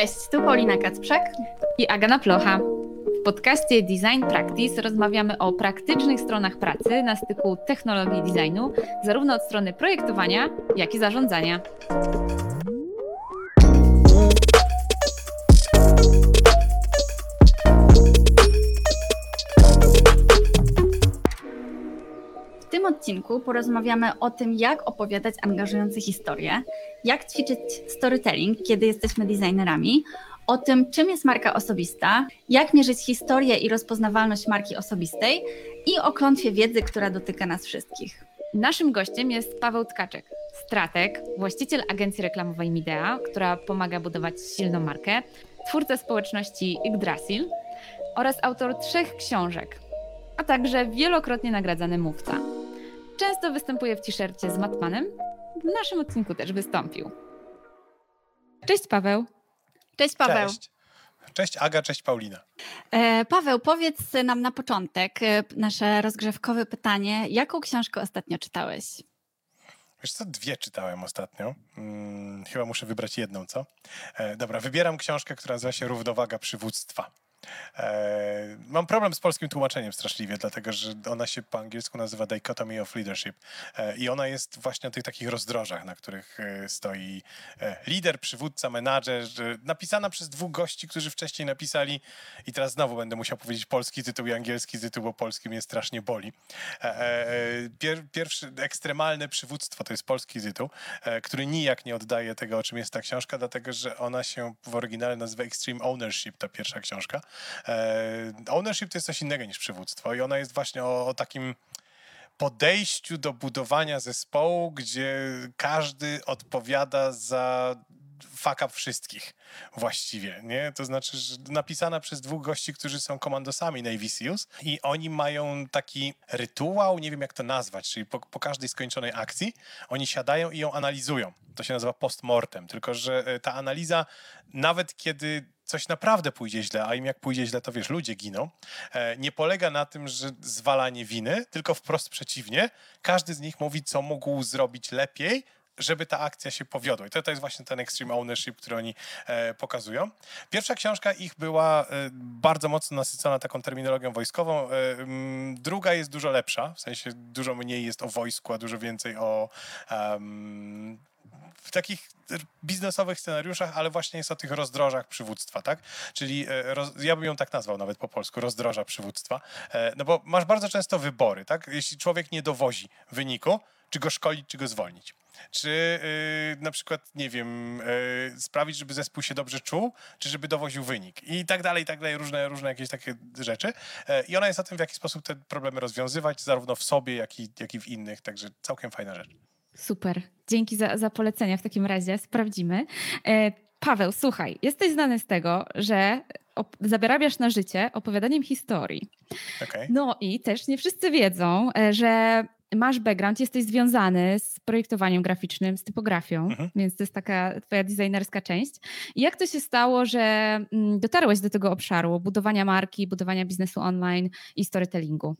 Cześć, tu Paulina Kacprzak i Agana Plocha. W podcaście Design Practice rozmawiamy o praktycznych stronach pracy na styku technologii designu, zarówno od strony projektowania, jak i zarządzania. W tym odcinku porozmawiamy o tym, jak opowiadać angażujące historie, jak ćwiczyć storytelling, kiedy jesteśmy designerami, o tym, czym jest marka osobista, jak mierzyć historię i rozpoznawalność marki osobistej i o klątwie wiedzy, która dotyka nas wszystkich. Naszym gościem jest Paweł Tkaczek, strateg, właściciel agencji reklamowej Midea, która pomaga budować silną markę, twórca społeczności Yggdrasil oraz autor trzech książek, a także wielokrotnie nagradzany mówca. Często występuje w t-shircie z Matmanem. W naszym odcinku też wystąpił. Cześć Paweł. Cześć Paweł. Cześć. Cześć Aga, cześć Paulina. E, Paweł, powiedz nam na początek e, nasze rozgrzewkowe pytanie. Jaką książkę ostatnio czytałeś? Wiesz co, dwie czytałem ostatnio. Hmm, chyba muszę wybrać jedną, co? E, dobra, wybieram książkę, która nazywa się Równowaga przywództwa. E, mam problem z polskim tłumaczeniem straszliwie, dlatego że ona się po angielsku nazywa Dichotomy of Leadership e, i ona jest właśnie o tych takich rozdrożach, na których e, stoi lider, przywódca, menadżer, napisana przez dwóch gości, którzy wcześniej napisali i teraz znowu będę musiał powiedzieć polski tytuł i angielski tytuł, bo polski mnie strasznie boli. Pier, pierwszy, Ekstremalne przywództwo to jest polski tytuł, który nijak nie oddaje tego, o czym jest ta książka, dlatego że ona się w oryginale nazywa Extreme Ownership, ta pierwsza książka. E, ownership to jest coś innego niż przywództwo i ona jest właśnie o, o takim podejściu do budowania zespołu, gdzie każdy odpowiada za fuck up wszystkich właściwie, nie? To znaczy, że napisana przez dwóch gości, którzy są komandosami Navy Seals i oni mają taki rytuał, nie wiem jak to nazwać, czyli po, po każdej skończonej akcji oni siadają i ją analizują. To się nazywa postmortem, tylko że e, ta analiza nawet kiedy coś naprawdę pójdzie źle, a im jak pójdzie źle, to wiesz, ludzie giną, e, nie polega na tym, że zwalanie winy, tylko wprost przeciwnie. Każdy z nich mówi, co mógł zrobić lepiej, żeby ta akcja się powiodła. I to, to jest właśnie ten extreme ownership, który oni e, pokazują. Pierwsza książka ich była e, bardzo mocno nasycona taką terminologią wojskową. E, m, druga jest dużo lepsza, w sensie dużo mniej jest o wojsku, a dużo więcej o um, w takich biznesowych scenariuszach, ale właśnie jest o tych rozdrożach przywództwa, tak? Czyli e, roz, ja bym ją tak nazwał nawet po polsku, rozdroża przywództwa. E, no bo masz bardzo często wybory, tak? Jeśli człowiek nie dowozi wyniku, czy go szkolić, czy go zwolnić. Czy yy, na przykład, nie wiem, yy, sprawić, żeby zespół się dobrze czuł, czy żeby dowoził wynik i tak dalej, i tak dalej, różne, różne jakieś takie rzeczy. Yy, I ona jest o tym, w jaki sposób te problemy rozwiązywać, zarówno w sobie, jak i, jak i w innych, także całkiem fajna rzecz. Super. Dzięki za, za polecenia w takim razie. Sprawdzimy. E, Paweł, słuchaj, jesteś znany z tego, że zarabiasz na życie opowiadaniem historii. Okay. No i też nie wszyscy wiedzą, e, że masz background, jesteś związany z projektowaniem graficznym, z typografią, mhm. więc to jest taka twoja designerska część. I jak to się stało, że mm, dotarłeś do tego obszaru budowania marki, budowania biznesu online i storytellingu?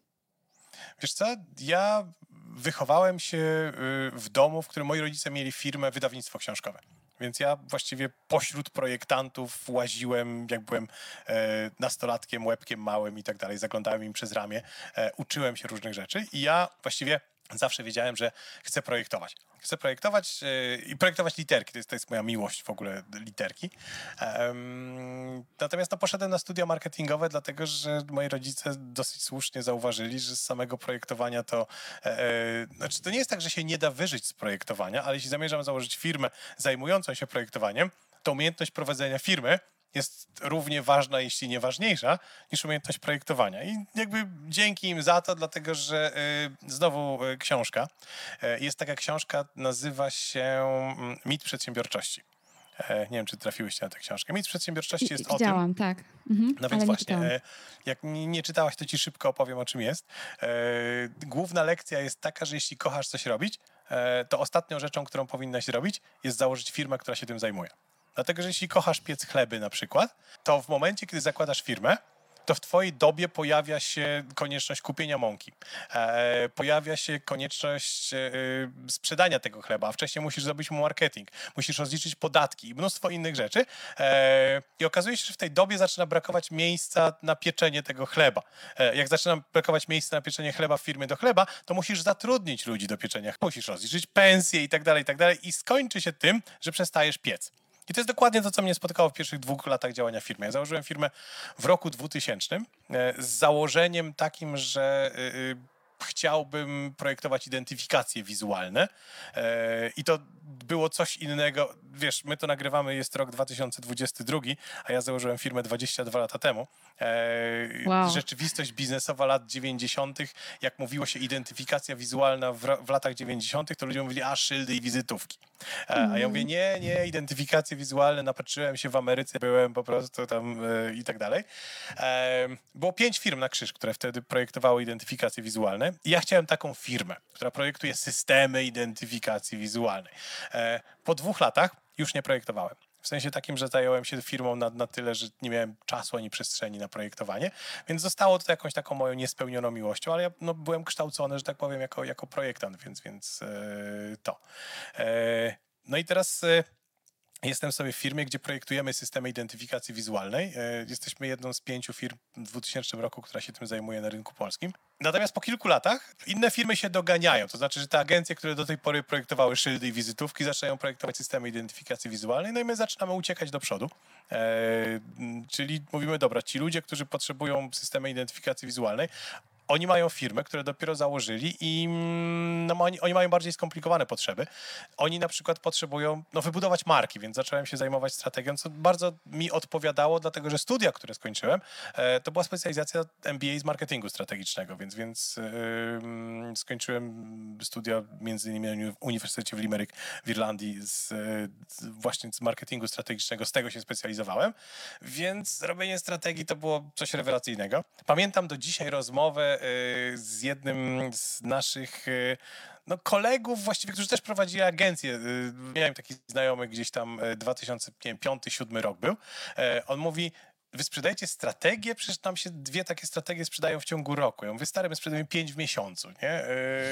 Wiesz co, ja wychowałem się y, w domu, w którym moi rodzice mieli firmę wydawnictwo książkowe. Więc ja właściwie pośród projektantów łaziłem, jak byłem e, nastolatkiem, łebkiem małym i tak dalej, zaglądałem im przez ramię, e, uczyłem się różnych rzeczy i ja właściwie zawsze wiedziałem, że chcę projektować. Chcę projektować yy, i projektować literki. To jest, to jest moja miłość w ogóle, literki. Natomiast no, poszedłem na studia marketingowe, dlatego że moi rodzice dosyć słusznie zauważyli, że z samego projektowania to... E, e, znaczy, to nie jest tak, że się nie da wyżyć z projektowania, ale jeśli zamierzam założyć firmę zajmującą się projektowaniem, to umiejętność prowadzenia firmy jest równie ważna, jeśli nie ważniejsza, niż umiejętność projektowania. I jakby dzięki im za to, dlatego że y, znowu y, książka. Y, jest taka książka, nazywa się mm, Mit przedsiębiorczości. E, nie wiem, czy trafiłyście na tę książkę. Mit przedsiębiorczości jest o tym. tak. Mhm, no więc właśnie, e, jak nie, czytałaś, to ci szybko opowiem, o czym jest. E, główna lekcja jest taka, że jeśli kochasz coś robić, to ostatnią rzeczą, którą powinnaś zrobić, jest założyć firmę, która się tym zajmuje. Dlatego, że jeśli kochasz piec chleby na przykład, to w momencie, kiedy zakładasz firmę, to w twojej dobie pojawia się konieczność kupienia mąki. E, pojawia się konieczność e, sprzedania tego chleba, a wcześniej musisz zrobić mu marketing, musisz rozliczyć podatki i mnóstwo innych rzeczy. E, I okazuje się, że w tej dobie zaczyna brakować miejsca na pieczenie tego chleba. E, jak zaczyna brakować miejsca na pieczenie chleba w firmie do chleba, to musisz zatrudnić ludzi do pieczenia. Musisz rozliczyć pensje i tak dalej, i tak dalej. I skończy się tym, że przestajesz piec. I to jest dokładnie to, co mnie spotkało w pierwszych dwóch latach działania firmy. Ja założyłem firmę w roku 2000 e, z założeniem takim, że e, e, chciałbym projektować identyfikacje wizualne i to było coś innego. Wiesz, my to nagrywamy, jest rok 2022, a ja założyłem firmę 22 lata temu. Wow. Rzeczywistość biznesowa lat 90., jak mówiło się identyfikacja wizualna w, w latach 90., to ludzie mówili, a szyldy i wizytówki. A ja mhm. mówię, nie, nie, identyfikacje wizualne, napatrzyłem się w Ameryce, byłem po prostu tam e, i tak dalej. E, było pięć firm na krzyż, które wtedy projektowały identyfikacje wizualne ja chciałem taką firmę, która projektuje systemy identyfikacji wizualnej. E, po dwóch latach już nie projektowałem. W sensie takim, że zająłem się firmą na, na tyle, że nie miałem czasu ani przestrzeni na projektowanie, więc zostało to jakąś taką moją niespełnioną miłością, ale ja no, byłem kształcony, że tak powiem, jako, jako projektant, więc, więc yy, to. Yy, no i teraz... Yy, Jestem sobie w firmie, gdzie projektujemy systemy identyfikacji wizualnej. Jesteśmy jedną z pięciu firm w 2000 roku, która się tym zajmuje na rynku polskim. Natomiast po kilku latach inne firmy się doganiają. To znaczy, że te agencje, które do tej pory projektowały szyldy i wizytówki, zaczynają projektować systemy identyfikacji wizualnej, no i my zaczynamy uciekać do przodu. E, czyli mówimy, dobra, ci ludzie, którzy potrzebują systemy identyfikacji wizualnej, oni mają firmę, które dopiero założyli i mm, no, oni, oni, mają bardziej skomplikowane potrzeby. Oni na przykład potrzebują no, wybudować marki, więc zacząłem się zajmować strategią, co bardzo mi odpowiadało, dlatego że studia, które skończyłem, e, to była specjalizacja MBA z marketingu strategicznego, więc, więc yy, skończyłem studia między innymi na Uniwersytecie w Limerick w Irlandii z, z, właśnie z marketingu strategicznego, z tego się specjalizowałem, więc robienie strategii to było coś rewelacyjnego. Pamiętam do dzisiaj rozmowę z jednym z naszych y, no, kolegów właściwie, którzy też prowadzili agencję. Y, miałem taki znajomy gdzieś tam 2005-2007 rok był. On mówi, wy sprzedajecie strategię, przecież nam się dwie takie strategie sprzedają w ciągu roku. Ja mówię, stary, my sprzedajemy pięć w miesiącu, nie?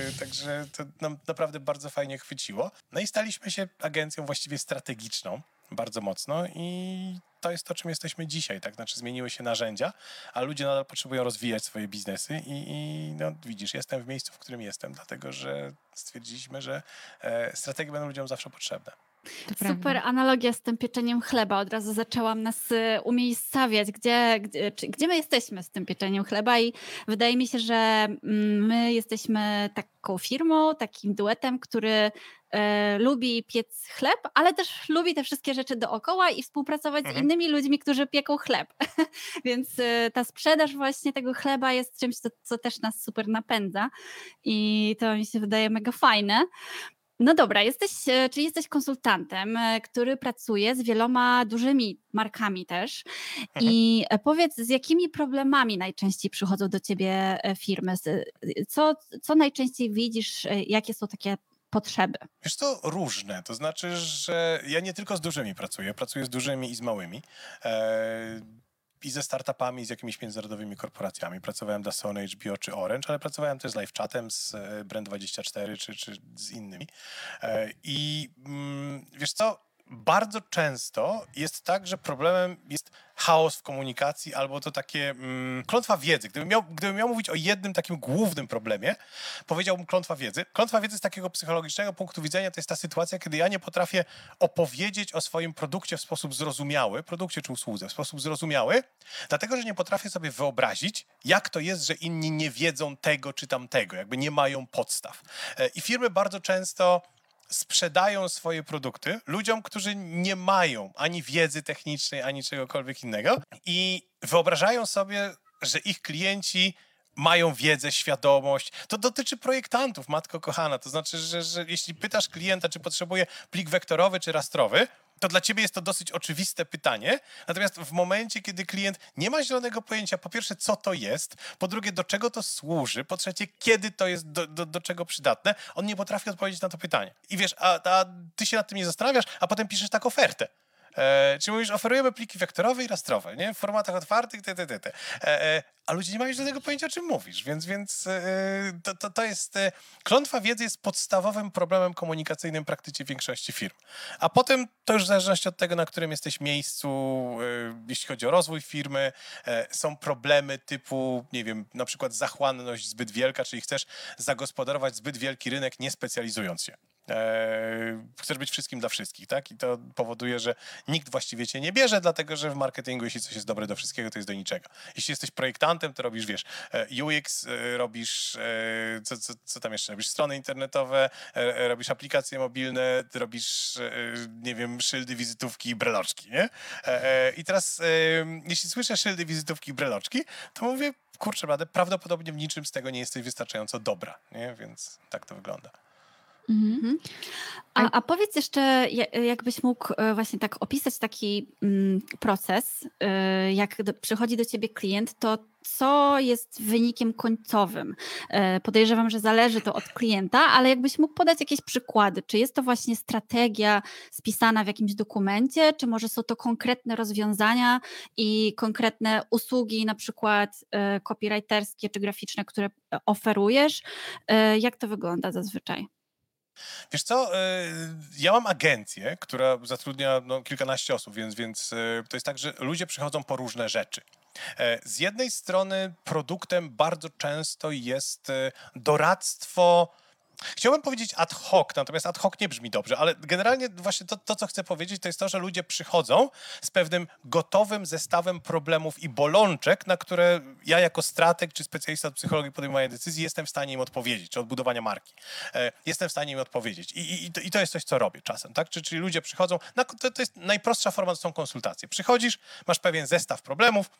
Yy, także to nam naprawdę bardzo fajnie chwyciło. No i staliśmy się agencją właściwie strategiczną bardzo mocno i to jest to, czym jesteśmy dzisiaj, tak? Znaczy zmieniły się narzędzia, a ludzie nadal potrzebują rozwijać swoje biznesy i, i no, widzisz, jestem w miejscu, w którym jestem, dlatego że stwierdziliśmy, że e, strategie będą ludziom zawsze potrzebne. To Super prawda. analogia z tym pieczeniem chleba. Od razu zaczęłam nas y, umiejscawiać, gdzie, gdzie, gdzie my jesteśmy z tym pieczeniem chleba i wydaje mi się, że mm, my jesteśmy taką firmą, takim duetem, który e, lubi piec chleb, ale też lubi te wszystkie rzeczy dookoła i współpracować mhm. z innymi ludźmi, którzy pieką chleb. Więc e, ta sprzedaż właśnie tego chleba jest czymś, co, co też nas super napędza i to mi się wydaje mega fajne. No dobra, jesteś, e, czyli jesteś konsultantem, który pracuje z wieloma dużymi markami też. Mhm. I powiedz, z jakimi problemami najczęściej przychodzą do ciebie firmy? Co, co najczęściej widzisz, jakie są takie potrzeby? Wiesz to różne. To znaczy, że ja nie tylko z dużymi pracuję, pracuję z dużymi i z małymi. E i ze startupami, z jakimiś międzynarodowymi korporacjami. Pracowałem dla Sony, HBO czy Orange, ale pracowałem też z LiveChatem, z e, Brand24 czy, czy z innymi. E, I mm, wiesz co, bardzo często jest tak, że problemem jest chaos w komunikacji albo to takie mm, klątwa wiedzy. Gdybym miał, gdybym miał mówić o jednym takim głównym problemie, powiedziałbym klątwa wiedzy. Klątwa wiedzy z takiego psychologicznego punktu widzenia to jest ta sytuacja, kiedy ja nie potrafię opowiedzieć o swoim produkcie w sposób zrozumiały, produkcie czy usłudze w sposób zrozumiały, dlatego, że nie potrafię sobie wyobrazić, jak to jest, że inni nie wiedzą tego czy tamtego, jakby nie mają podstaw. E, I firmy bardzo często sprzedają swoje produkty ludziom, którzy nie mają ani wiedzy technicznej, ani czegokolwiek innego i wyobrażają sobie, że ich klienci mają wiedzę, świadomość. To dotyczy projektantów, matko kochana. To znaczy, że, że jeśli pytasz klienta, czy potrzebuje plik wektorowy czy rastrowy, to dla ciebie jest to dosyć oczywiste pytanie. Natomiast w momencie, kiedy klient nie ma zielonego pojęcia, po pierwsze, co to jest, po drugie, do czego to służy, po trzecie, kiedy to jest do, do, do czego przydatne, on nie potrafi odpowiedzieć na to pytanie. I wiesz, a, a ty się nad tym nie zastanawiasz, a potem piszesz tak ofertę. E, czy mówisz, oferujemy pliki wektorowe i rastrowe, nie? W formatach otwartych, te, te, te. E, e, a ludzie nie mają do tego pojęcia, o czym mówisz, więc, więc e, to, to, to jest... E, klątwa wiedzy jest podstawowym problemem komunikacyjnym praktycznie większości firm. A potem to już w zależności od tego, na którym jesteś miejscu, e, jeśli chodzi o rozwój firmy, są problemy typu, nie wiem, na przykład zachłanność zbyt wielka, czyli chcesz zagospodarować zbyt wielki rynek, nie specjalizując się. Eee, chcesz być wszystkim dla wszystkich, tak? I to powoduje, że nikt właściwie cię nie bierze, dlatego że w marketingu, jeśli coś jest dobre do wszystkiego, to jest do niczego. Jeśli jesteś projektantem, to robisz, wiesz, e, UX, e, robisz, e, co, co, co tam jeszcze? Robisz strony internetowe, robisz aplikacje mobilne, robisz, nie wiem, szyldy, wizytówki i breloczki, nie? I teraz, jeśli słyszę szyldy, wizytówki i breloczki, to mówię, kurczę, prawdopodobnie w niczym z tego nie jesteś wystarczająco dobra, nie? Więc tak to wygląda. Mhm. mhm. A, a powiedz jeszcze, jakbyś mógł e, właśnie tak opisać taki mm, proces, e, jak do, przychodzi do ciebie klient, to co jest wynikiem końcowym? E, podejrzewam, że zależy to od klienta, ale jakbyś mógł podać jakieś przykłady. Czy jest to właśnie strategia spisana w jakimś dokumencie, czy może są to konkretne rozwiązania i konkretne usługi, na przykład copywriterskie czy graficzne, które oferujesz? Jak to wygląda zazwyczaj? Wiesz co, e, ja mam agencję, która zatrudnia no, kilkanaście osób, więc, więc e, to jest tak, że ludzie przychodzą po różne rzeczy. E, z jednej strony produktem bardzo często jest doradztwo Chciałbym powiedzieć ad hoc, natomiast ad hoc nie brzmi dobrze, ale generalnie właśnie to, to, co chcę powiedzieć, to jest to, że ludzie przychodzą z pewnym gotowym zestawem problemów i bolączek, na które ja jako strateg czy specjalista od psychologii podejmowania decyzji jestem w stanie im odpowiedzieć, czy odbudowania marki. E, jestem w stanie im odpowiedzieć. I, i, I, to jest coś, co robię czasem, tak? Czyli, czyli ludzie przychodzą, na, to, to jest najprostsza forma, to są konsultacje. Przychodzisz, masz pewien zestaw problemów,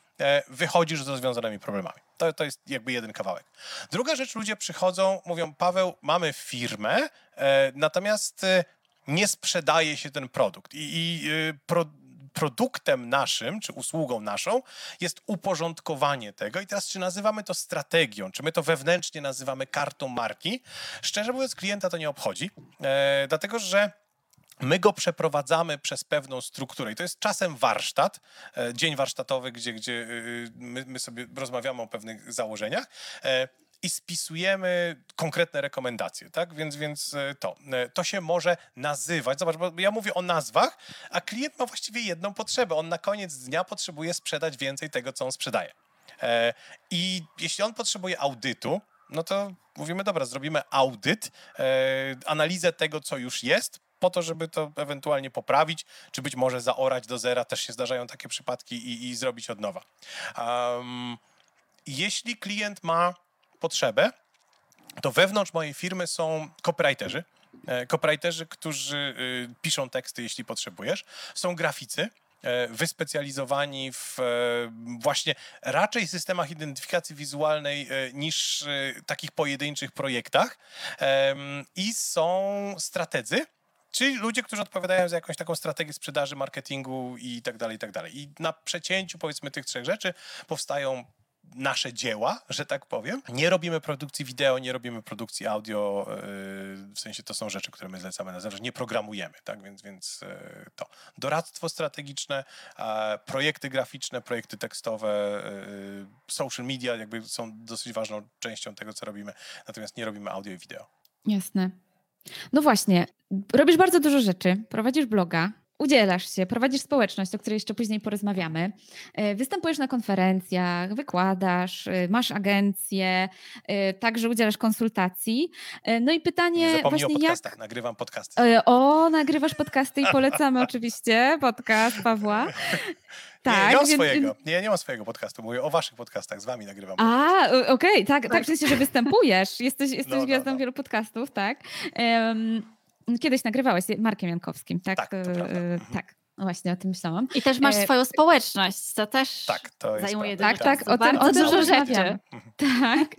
wychodzisz z rozwiązanymi problemami. To, to jest jakby jeden kawałek. Druga rzecz, ludzie przychodzą, mówią, Paweł, mamy firmę, e, natomiast e, nie sprzedaje się ten produkt. I, i e, pro, produktem naszym, czy usługą naszą jest uporządkowanie tego. I teraz, czy nazywamy to strategią, czy my to wewnętrznie nazywamy kartą marki, szczerze mówiąc, klienta to nie obchodzi, e, dlatego że My go przeprowadzamy przez pewną strukturę i to jest czasem warsztat, dzień warsztatowy, gdzie, gdzie my, my sobie rozmawiamy o pewnych założeniach i spisujemy konkretne rekomendacje, tak? Więc, więc e, to, e, to się może nazywać. Zobacz, bo ja mówię o nazwach, a klient ma właściwie jedną potrzebę. On na koniec dnia potrzebuje sprzedać więcej tego, co on sprzedaje. E, I jeśli on potrzebuje audytu, no to mówimy, dobra, zrobimy audyt, analizę tego, co już jest, po to, żeby to ewentualnie poprawić, czy być może zaorać do zera. Też się zdarzają takie przypadki i, i zrobić od nowa. Um, jeśli klient ma potrzebę, to wewnątrz mojej firmy są copywriterzy, e, copywriterzy, którzy y, piszą teksty, jeśli potrzebujesz. Są graficy, e, wyspecjalizowani w e, właśnie raczej systemach identyfikacji wizualnej niż takich pojedynczych projektach. I są strategzy, Czyli ludzie, którzy odpowiadają za jakąś taką strategię sprzedaży, marketingu i tak dalej, i tak dalej. I na przecięciu powiedzmy tych trzech rzeczy powstają nasze dzieła, że tak powiem. Nie robimy produkcji wideo, nie robimy produkcji audio, e, w sensie to są rzeczy, które my zlecamy na zewnątrz, nie programujemy, tak, więc, więc e, to. Doradztwo strategiczne, projekty graficzne, projekty tekstowe, e, social media jakby są dosyć ważną częścią tego, co robimy, natomiast nie robimy audio i wideo. Jasne. No właśnie, robisz bardzo dużo rzeczy, prowadzisz bloga, udzielasz się, prowadzisz społeczność, o której jeszcze później porozmawiamy, e, występujesz na konferencjach, wykładasz, e, masz agencję, e, także udzielasz konsultacji. No i pytanie Nie właśnie o podcastach, jak... nagrywam podcasty. O, nagrywasz podcasty i polecamy oczywiście podcast Pawła. Tak, nie, nie mam więc... swojego. Nie, ja nie mam swojego podcastu. Mówię o waszych podcastach. Z wami nagrywam. A, okej, okay, tak, tak, w sensie, że występujesz. Jesteś, jesteś no, no gwiazdą no, no. wielu podcastów, tak. Um, Kiedyś nagrywałeś z Markiem Jankowskim, tak? Tak, to e, tak. No właśnie, o tym myślałam. I też masz e, swoją społeczność, co też tak, to zajmuje Tak, tak, o tym, o dużo rzeczy. Tak.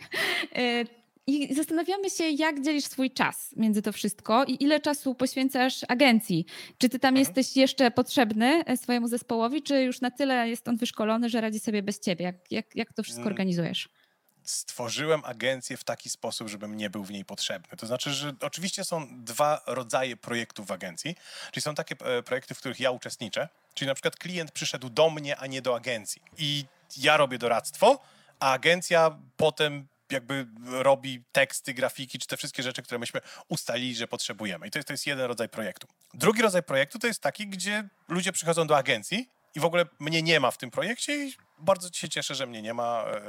E, I zastanawiamy się, jak dzielisz swój czas między to wszystko i ile czasu poświęcasz agencji. Czy ty tam mhm. jesteś jeszcze potrzebny swojemu zespołowi, czy już na tyle jest on wyszkolony, że radzi sobie bez ciebie? Jak, jak, jak to wszystko mm. organizujesz? Stworzyłem agencję w taki sposób, żebym nie był w niej potrzebny. To znaczy, że oczywiście są dwa rodzaje projektów w agencji, czyli są takie e, projekty, w których ja uczestniczę, Czyli na przykład klient przyszedł do mnie, a nie do agencji. I ja robię doradztwo, a agencja potem jakby robi teksty, grafiki, czy te wszystkie rzeczy, które myśmy ustalili, że potrzebujemy. I to jest, to jest jeden rodzaj projektu. Drugi rodzaj projektu to jest taki, gdzie ludzie przychodzą do agencji i w ogóle mnie nie ma w tym projekcie i bardzo się cieszę, że mnie nie ma. E,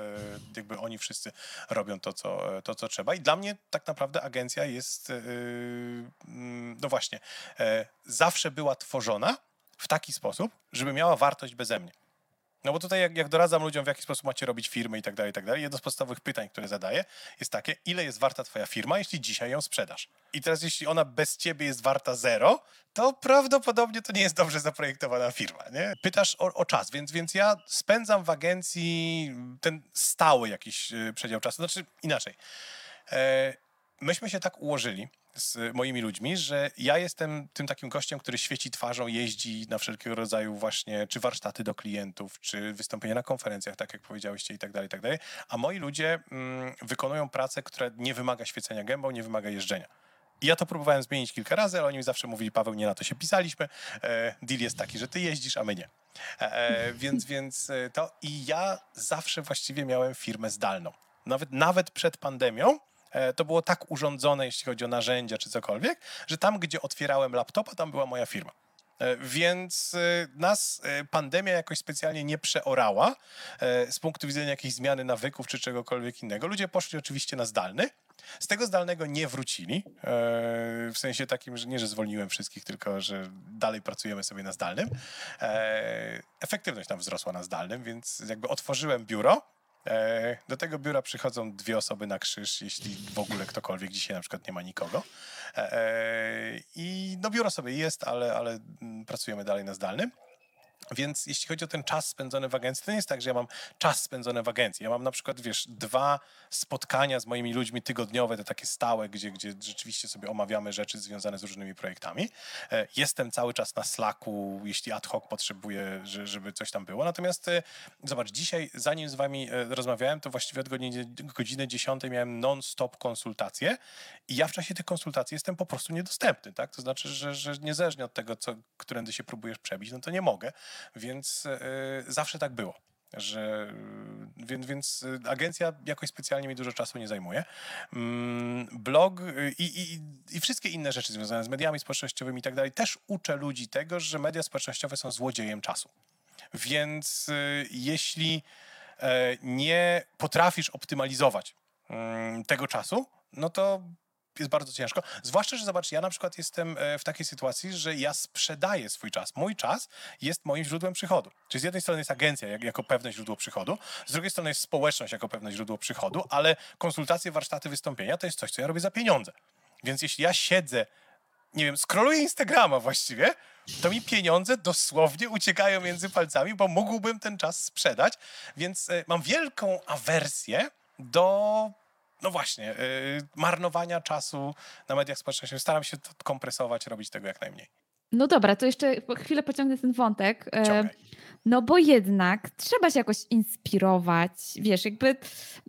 jakby oni wszyscy robią to co, to, co trzeba. I dla mnie tak naprawdę agencja jest, e, mm, no właśnie, e, zawsze była tworzona w taki sposób, żeby miała wartość beze mnie. No bo tutaj jak, jak doradzam ludziom, w jaki sposób macie robić firmy i tak dalej, i tak dalej, jedno z podstawowych pytań, które zadaję, jest takie, ile jest warta twoja firma, jeśli dzisiaj ją sprzedasz? I teraz jeśli ona bez ciebie jest warta zero, to prawdopodobnie to nie jest dobrze zaprojektowana firma, nie? Pytasz o, o czas, więc, więc ja spędzam w agencji ten stały jakiś y, przedział czasu, znaczy inaczej. E, myśmy się tak ułożyli, z moimi ludźmi, że ja jestem tym takim gościem, który świeci twarzą, jeździ na wszelkiego rodzaju właśnie, czy warsztaty do klientów, czy wystąpienia na konferencjach, tak jak powiedziałyście i tak dalej, i tak dalej. A moi ludzie mm, wykonują pracę, która nie wymaga świecenia gębą, nie wymaga jeżdżenia. I ja to próbowałem zmienić kilka razy, ale oni mi zawsze mówili, Paweł, nie na to się pisaliśmy. E, deal jest taki, że ty jeździsz, a my nie. E, e więc, więc e, to i ja zawsze właściwie miałem firmę zdalną. Nawet, nawet przed pandemią to było tak urządzone, jeśli chodzi o narzędzia czy cokolwiek, że tam, gdzie otwierałem laptopa, tam była moja firma. E, więc e, nas pandemia jakoś specjalnie nie przeorała z punktu widzenia jakiejś zmiany nawyków czy czegokolwiek innego. Ludzie poszli oczywiście na zdalny. Z tego zdalnego nie wrócili, w sensie takim, że nie, że zwolniłem wszystkich, tylko że dalej pracujemy sobie na zdalnym. Efektywność tam wzrosła na zdalnym, więc jakby otworzyłem biuro, E, do tego biura przychodzą dwie osoby na krzyż, jeśli w ogóle ktokolwiek dzisiaj na przykład nie ma nikogo. E, I no biuro sobie jest, ale, ale mm, pracujemy dalej na zdalnym. Więc jeśli chodzi o ten czas spędzony w agencji, to nie jest tak, że ja mam czas spędzony w agencji. Ja mam na przykład, wiesz, dwa spotkania z moimi ludźmi tygodniowe, te takie stałe, gdzie, gdzie rzeczywiście sobie omawiamy rzeczy związane z różnymi projektami. E, jestem cały czas na Slacku, jeśli ad hoc potrzebuję, żeby coś tam było. Natomiast e, zobacz, dzisiaj, zanim z wami e, rozmawiałem, to właściwie od godziny, godziny 10 miałem non-stop konsultacje i ja w czasie tych konsultacji jestem po prostu niedostępny, tak? To znaczy, że, że niezależnie od tego, co, którędy się próbujesz przebić, no to nie mogę. Więc e, zawsze tak było. Że, e, więc, więc agencja jakoś specjalnie mi dużo czasu nie zajmuje. Mm, blog i, i, i wszystkie inne rzeczy związane z mediami społecznościowymi i tak dalej też uczę ludzi tego, że media społecznościowe są złodziejem czasu. Więc e, jeśli nie potrafisz optymalizować mm, tego czasu, no to jest bardzo ciężko. Zwłaszcza, że zobacz, ja na przykład jestem e, w takiej sytuacji, że ja sprzedaję swój czas. Mój czas jest moim źródłem przychodu. Czyli z jednej strony jest agencja jak, jako pewne źródło przychodu, z drugiej strony jest społeczność jako pewne źródło przychodu, ale konsultacje, warsztaty, wystąpienia to jest coś, co ja robię za pieniądze. Więc jeśli ja siedzę, nie wiem, skroluję Instagrama właściwie, to mi pieniądze dosłownie uciekają między palcami, bo mógłbym ten czas sprzedać. Więc y, mam wielką awersję do no właśnie, yy, marnowania czasu na mediach społecznościowych. Staram się to kompresować, robić tego jak najmniej. No dobra, to jeszcze chwilę pociągnę ten wątek. E, no bo jednak trzeba się jakoś inspirować. Wiesz, jakby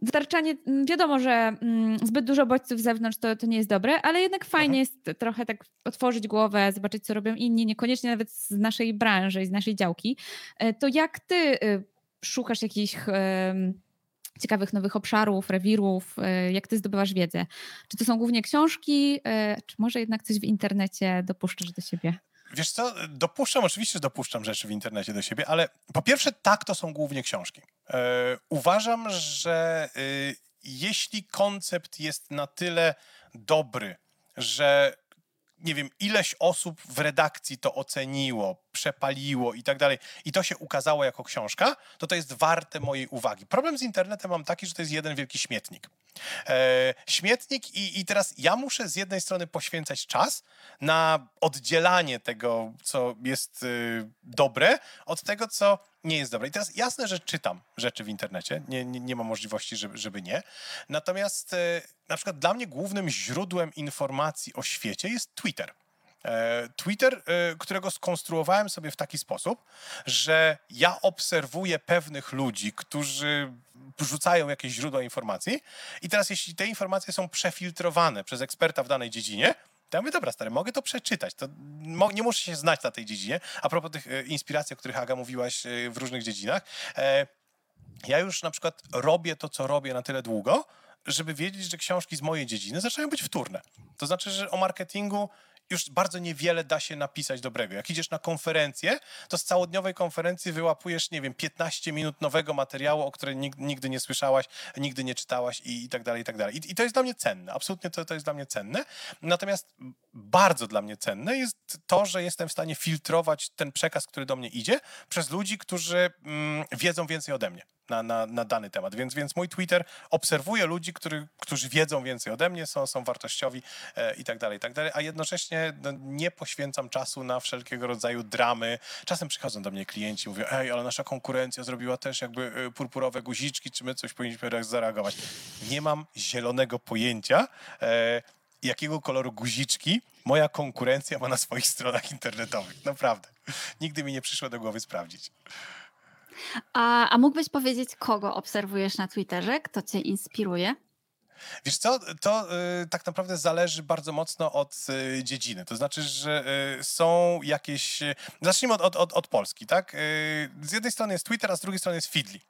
dostarczanie, mm, wiadomo, że mm, zbyt dużo bodźców z zewnątrz to, to nie jest dobre, ale jednak fajnie Aha. jest trochę tak otworzyć głowę, zobaczyć, co robią inni, niekoniecznie nawet z naszej branży, z naszej działki. E, to jak ty y, szukasz jakichś ciekawych nowych obszarów, rewirów, e, jak ty zdobywasz wiedzę? Czy to są głównie książki, e, czy może jednak coś w internecie dopuszczasz do siebie? Wiesz co, dopuszczam, oczywiście dopuszczam rzeczy w internecie do siebie, ale po pierwsze tak, to są głównie książki. E, uważam, że jeśli koncept jest na tyle dobry, że nie wiem, ileś osób w redakcji to oceniło, przepaliło i tak dalej, i to się ukazało jako książka, to to jest warte mojej uwagi. Problem z internetem mam taki, że to jest jeden wielki śmietnik. E, śmietnik i, i teraz ja muszę z jednej strony poświęcać czas na oddzielanie tego, co jest y, dobre, od tego, co nie jest dobre. I teraz jasne, że czytam rzeczy w internecie, nie, nie, nie ma możliwości, żeby, żeby nie. Natomiast y, na przykład dla mnie głównym źródłem informacji o świecie jest Twitter. E, Twitter, e, którego skonstruowałem sobie w taki sposób, że ja obserwuję pewnych ludzi, którzy rzucają jakieś źródła informacji i teraz jeśli te informacje są przefiltrowane przez eksperta w danej dziedzinie, ja mówię, dobra, stary, mogę to przeczytać. To nie muszę się znać na tej dziedzinie. A propos tych e, inspiracji, o których Aga mówiłaś e, w różnych dziedzinach. E, ja już na przykład robię to, co robię na tyle długo, żeby wiedzieć, że książki z mojej dziedziny zaczynają być wtórne. To znaczy, że o marketingu już bardzo niewiele da się napisać dobrego. Jak idziesz na konferencję, to z całodniowej konferencji wyłapujesz, nie wiem, 15 minut nowego materiału, o którym nigdy nie słyszałaś, nigdy nie czytałaś i, i tak dalej, i tak dalej. I, I, to jest dla mnie cenne, absolutnie to, to jest dla mnie cenne. Natomiast bardzo dla mnie cenne jest to, że jestem w stanie filtrować ten przekaz, który do mnie idzie, przez ludzi, którzy mm, wiedzą więcej ode mnie na, na, na dany temat. Więc, więc mój Twitter obserwuje ludzi, który, którzy wiedzą więcej ode mnie, są, są wartościowi e, i tak dalej, i tak dalej, a jednocześnie no, nie poświęcam czasu na wszelkiego rodzaju dramy. Czasem przychodzą do mnie klienci mówią, ej, ale nasza konkurencja zrobiła też jakby e, purpurowe guziczki, czy my coś powinniśmy zareagować. Nie mam zielonego pojęcia, e, jakiego koloru guziczki moja konkurencja ma na swoich stronach internetowych. Naprawdę. Nigdy mi nie przyszło do głowy sprawdzić. A, a mógłbyś powiedzieć, kogo obserwujesz na Twitterze? Kto cię inspiruje? Wiesz co, to y, tak naprawdę zależy bardzo mocno od y, dziedziny. To znaczy, że y, są jakieś... Y, zacznijmy od, od, od, od Polski, tak? Y, z jednej strony jest Twitter, a z drugiej strony jest Feedly.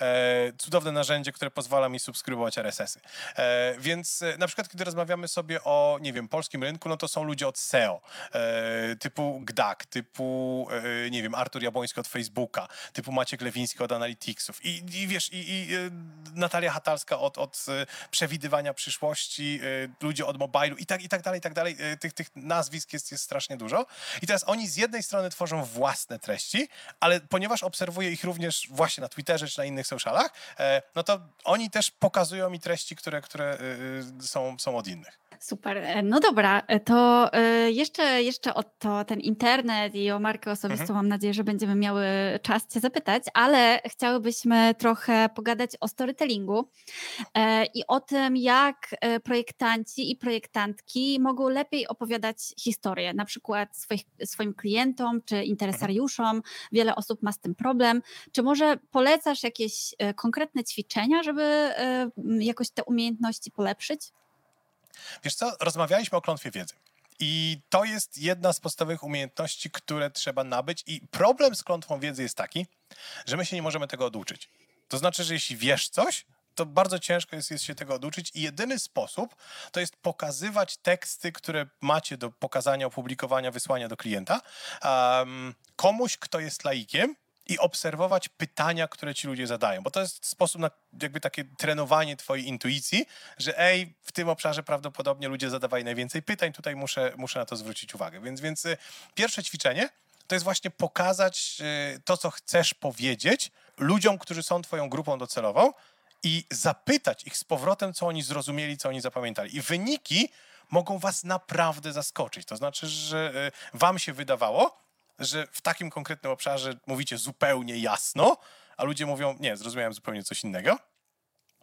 E, cudowne narzędzie, które pozwala mi subskrybować RSS-y. E, więc e, na przykład, kiedy rozmawiamy sobie o, nie wiem, polskim rynku, no to są ludzie od SEO, e, typu GDAK, typu, e, nie wiem, Artur Jabłoński od Facebooka, typu Maciek Lewiński od Analyticsów i, i wiesz, i, i Natalia Hatalska od, od przewidywania przyszłości, ludzie od mobilu i tak, i tak dalej, i tak dalej. Tych, tych nazwisk jest, jest strasznie dużo. I teraz oni z jednej strony tworzą własne treści, ale ponieważ obserwuję ich również właśnie na Twitterze czy na innych socialach, e, no to oni też pokazują mi treści, które, które y, y, są, są od innych. Super. E, no dobra, e, to e, jeszcze, jeszcze o to, ten internet i o markę osobistą mhm. mam nadzieję, że będziemy miały czas Cię zapytać, ale chciałybyśmy trochę pogadać o storytellingu i o tym, jak projektanci i projektantki mogą lepiej opowiadać historię, na przykład swoich, swoim klientom czy interesariuszom. Wiele osób ma z tym problem. Czy może polecasz jakieś konkretne ćwiczenia, żeby jakoś te umiejętności polepszyć? Wiesz co, rozmawialiśmy o klątwie wiedzy. I to jest jedna z podstawowych umiejętności, które trzeba nabyć. I problem z klątwą wiedzy jest taki, że my się nie możemy tego oduczyć. To znaczy, że jeśli wiesz coś, to bardzo ciężko jest, jest się tego oduczyć i jedyny sposób to jest pokazywać teksty, które macie do pokazania, opublikowania, wysłania do klienta um, komuś, kto jest laikiem i obserwować pytania, które ci ludzie zadają, bo to jest sposób na jakby takie trenowanie twojej intuicji, że ej, w tym obszarze prawdopodobnie ludzie zadawali najwięcej pytań, tutaj muszę, muszę na to zwrócić uwagę. Więc, więc y, pierwsze ćwiczenie to jest właśnie pokazać y, to, co chcesz powiedzieć ludziom, którzy są twoją grupą docelową i zapytać ich z powrotem, co oni zrozumieli, co oni zapamiętali. I wyniki mogą was naprawdę zaskoczyć. To znaczy, że y, wam się wydawało, że w takim konkretnym obszarze mówicie zupełnie jasno, a ludzie mówią, nie, zrozumiałem zupełnie coś innego.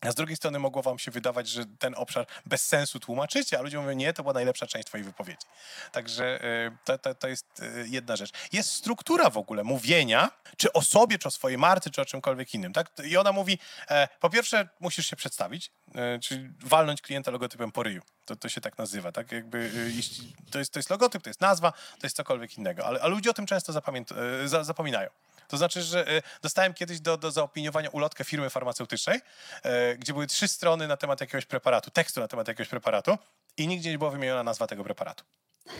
A z drugiej strony mogło wam się wydawać, że ten obszar bez sensu tłumaczycie, a ludzie mówią, nie, to była najlepsza część twojej wypowiedzi. Także y, to, to, to jest y, jedna rzecz. Jest struktura w ogóle mówienia, czy o sobie, czy o swojej marce, czy o czymkolwiek innym. Tak? I ona mówi, e, po pierwsze musisz się przedstawić, e, czyli walnąć klienta logotypem po ryju. To, to się tak nazywa, tak? Jakby, y, to, jest, to jest logotyp, to jest nazwa, to jest cokolwiek innego. Ale, a ludzie o tym często e, zapominają. To znaczy, że e, dostałem kiedyś do, do zaopiniowania ulotkę firmy farmaceutycznej, e, gdzie były trzy strony na temat jakiegoś preparatu, tekstu na temat jakiegoś preparatu i nigdzie nie była wymieniona nazwa tego preparatu.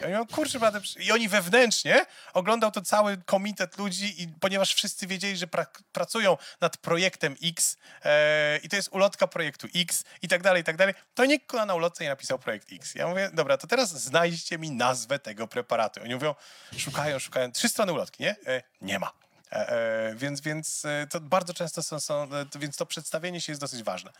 I oni, kurczę, I oni wewnętrznie oglądał to cały komitet ludzi, i ponieważ wszyscy wiedzieli, że pra pracują nad projektem X e, i to jest ulotka projektu X i tak dalej, i tak dalej, to nikt na ulotce nie napisał projekt X. Ja mówię, dobra, to teraz znajdźcie mi nazwę tego preparatu. Oni mówią, szukają, szukają, trzy strony ulotki, nie? E, nie ma. E, e, więc, więc e, to bardzo często są, są, więc to przedstawienie się jest dosyć ważne.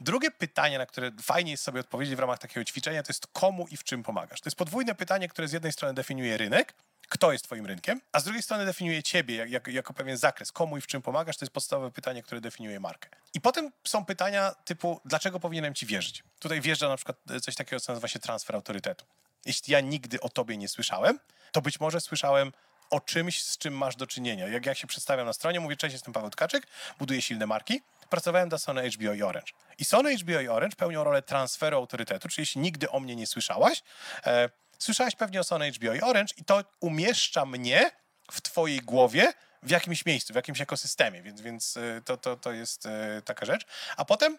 Drugie pytanie, na które fajnie jest sobie odpowiedzieć w ramach takiego ćwiczenia, to jest komu i w czym pomagasz. To jest podwójne pytanie, które z jednej strony definiuje rynek, kto jest twoim rynkiem, a z drugiej strony definiuje ciebie jak, jak, jako pewien zakres, komu i w czym pomagasz, to jest podstawowe pytanie, które definiuje markę. I potem są pytania typu, dlaczego powinienem ci wierzyć? Tutaj wjeżdża na przykład coś takiego, co nazywa się transfer autorytetu. Jeśli ja nigdy o tobie nie słyszałem, to być może słyszałem o czymś, z czym masz do czynienia. Jak ja się przedstawiam na stronie, mówię, cześć, jestem Paweł Tkaczyk, buduję silne marki pracowałem dla Sony HBO i Orange. I Sony HBO i Orange pełnią rolę transferu autorytetu, czyli jeśli nigdy o mnie nie słyszałaś, e, słyszałaś pewnie o Sony HBO i Orange i to umieszcza mnie w twojej głowie w jakimś miejscu, w jakimś ekosystemie, więc, więc e, to, to, to jest e, taka rzecz. A potem,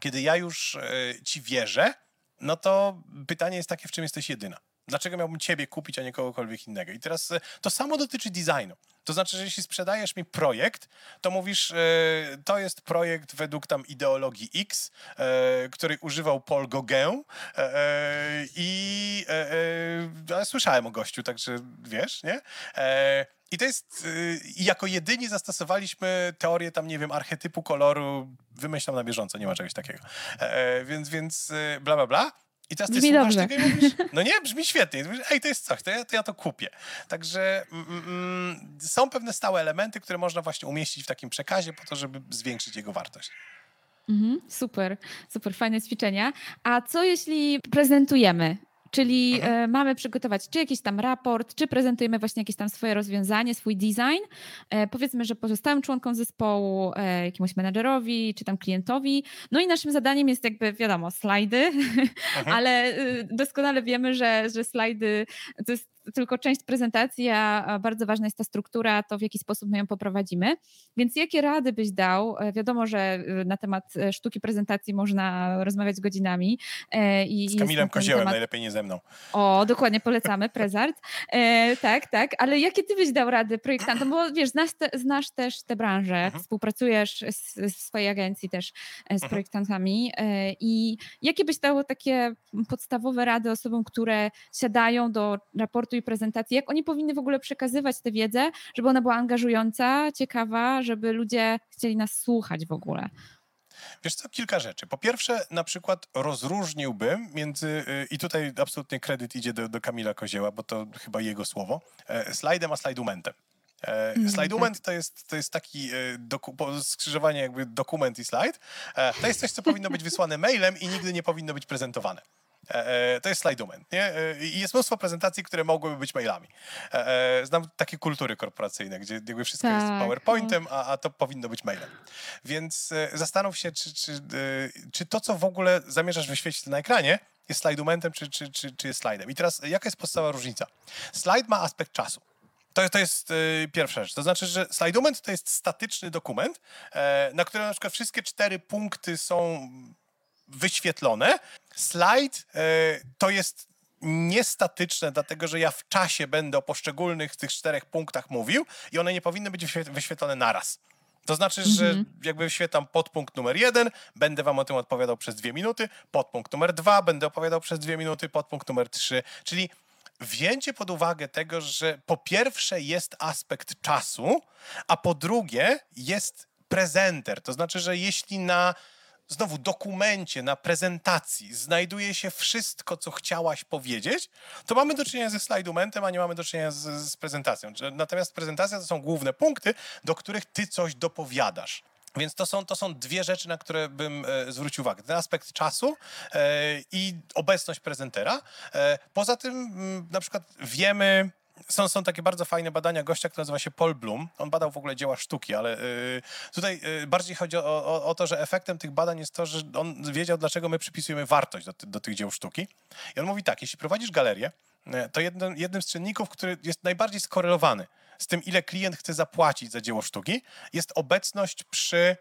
kiedy ja już e, ci wierzę, no to pytanie jest takie, w czym jesteś jedyna. Dlaczego miałbym ciebie kupić, a nie kogokolwiek innego? I teraz to samo dotyczy designu. To znaczy, że jeśli sprzedajesz mi projekt, to mówisz, e, to jest projekt według tam ideologii X, e, której używał Paul Gauguin e, i słyszałem o gościu, także wiesz, nie? I to jest, jako jedyni zastosowaliśmy teorię tam, nie wiem, archetypu koloru, wymyślam na bieżąco, nie ma czegoś takiego. Więc, więc bla, bla, bla. I teraz ty brzmi słuchasz dobrze. tego i mówisz, no nie, brzmi świetnie. mówisz, ej, to jest coś, to ja to, ja to kupię. Także mm, mm, mm, są pewne stałe elementy, które można właśnie umieścić w takim przekazie po to, żeby zwiększyć jego wartość. Mhm, super, super, fajne ćwiczenia. A co jeśli prezentujemy Czyli mhm. E, mamy przygotować czy jakiś tam raport, czy prezentujemy właśnie jakieś tam swoje rozwiązanie, swój design. E, powiedzmy, że pozostałym członkom zespołu, e, jakiemuś menedżerowi, czy tam klientowi. No i naszym zadaniem jest jakby, wiadomo, slajdy, mhm. ale y, doskonale wiemy, że, że slajdy to jest tylko część prezentacji, a bardzo ważna jest ta struktura, to w jaki sposób my ją poprowadzimy. Więc jakie rady byś dał? E, wiadomo, że y, na temat e, sztuki prezentacji można rozmawiać godzinami. E, I z Kamilem Koziołem, temat... najlepiej nie ze mną. O, dokładnie, polecamy, Prezart. E, tak, tak, ale jakie ty byś dał rady projektantom? Bo wiesz, znasz, te, znasz też tę branżę, mhm. współpracujesz w swojej agencji też z mhm. projektantami e, i jakie byś dało takie podstawowe rady osobom, które siadają do raportu i prezentacji, jak oni powinny w ogóle przekazywać tę wiedzę, żeby ona była angażująca, ciekawa, żeby ludzie chcieli nas słuchać w ogóle. Wiesz co, kilka rzeczy. Po pierwsze, na przykład rozróżniłbym między, y, i tutaj absolutnie kredyt idzie do, do Kamila Kozieła, bo to chyba jego słowo, e, slajdem a slajdumentem. E, mm, slajdument tak. to jest, to jest taki e, doku, skrzyżowanie jakby dokument i slajd. To jest coś, co powinno być wysłane mailem i nigdy nie powinno być prezentowane. E, e, to jest slajdument, nie? E, I jest mnóstwo prezentacji, które mogłyby być mailami. Znam takie kultury korporacyjne, gdzie jakby wszystko tak, jest PowerPointem, no. a, a to powinno być mailem. Więc zastanów się, czy, czy, czy to, co w ogóle zamierzasz wyświetlić na ekranie, jest slajdumentem, czy, czy, czy, czy jest slajdem. I teraz, jaka jest podstawowa różnica? Slajd ma aspekt czasu. To, to jest y, pierwsza rzecz. To znaczy, że slajdument to jest statyczny dokument, e, na którym na przykład wszystkie cztery punkty są wyświetlone. Slajd e, to jest niestatyczne, dlatego że ja w czasie będę o poszczególnych tych czterech punktach mówił i one nie powinny być wyświetlone naraz. To znaczy, że mhm. jakby wyświetlam podpunkt numer jeden, będę wam o tym odpowiadał przez dwie minuty, podpunkt numer dwa, będę opowiadał przez dwie minuty, podpunkt numer trzy, czyli wzięcie pod uwagę tego, że po pierwsze jest aspekt czasu, a po drugie jest prezenter. To znaczy, że jeśli na znowu dokumencie, na prezentacji znajduje się wszystko, co chciałaś powiedzieć, to mamy do czynienia ze slajdumentem, a nie mamy do czynienia z, z prezentacją. Natomiast prezentacja to są główne punkty, do których ty coś dopowiadasz. Więc to są, to są dwie rzeczy, na które bym e, zwrócił uwagę. Ten aspekt czasu e, i obecność prezentera. E, poza tym, m, mm, na przykład wiemy, są, są takie bardzo fajne badania gościa, który nazywa się Paul Bloom. On badał w ogóle dzieła sztuki, ale y, tutaj y, bardziej chodzi o, o, o, to, że efektem tych badań jest to, że on wiedział, dlaczego my przypisujemy wartość do, do tych dzieł sztuki. I on mówi tak, jeśli prowadzisz galerię, y, to jednym, jednym z czynników, który jest najbardziej skorelowany z tym, ile klient chce zapłacić za dzieło sztuki, jest obecność przy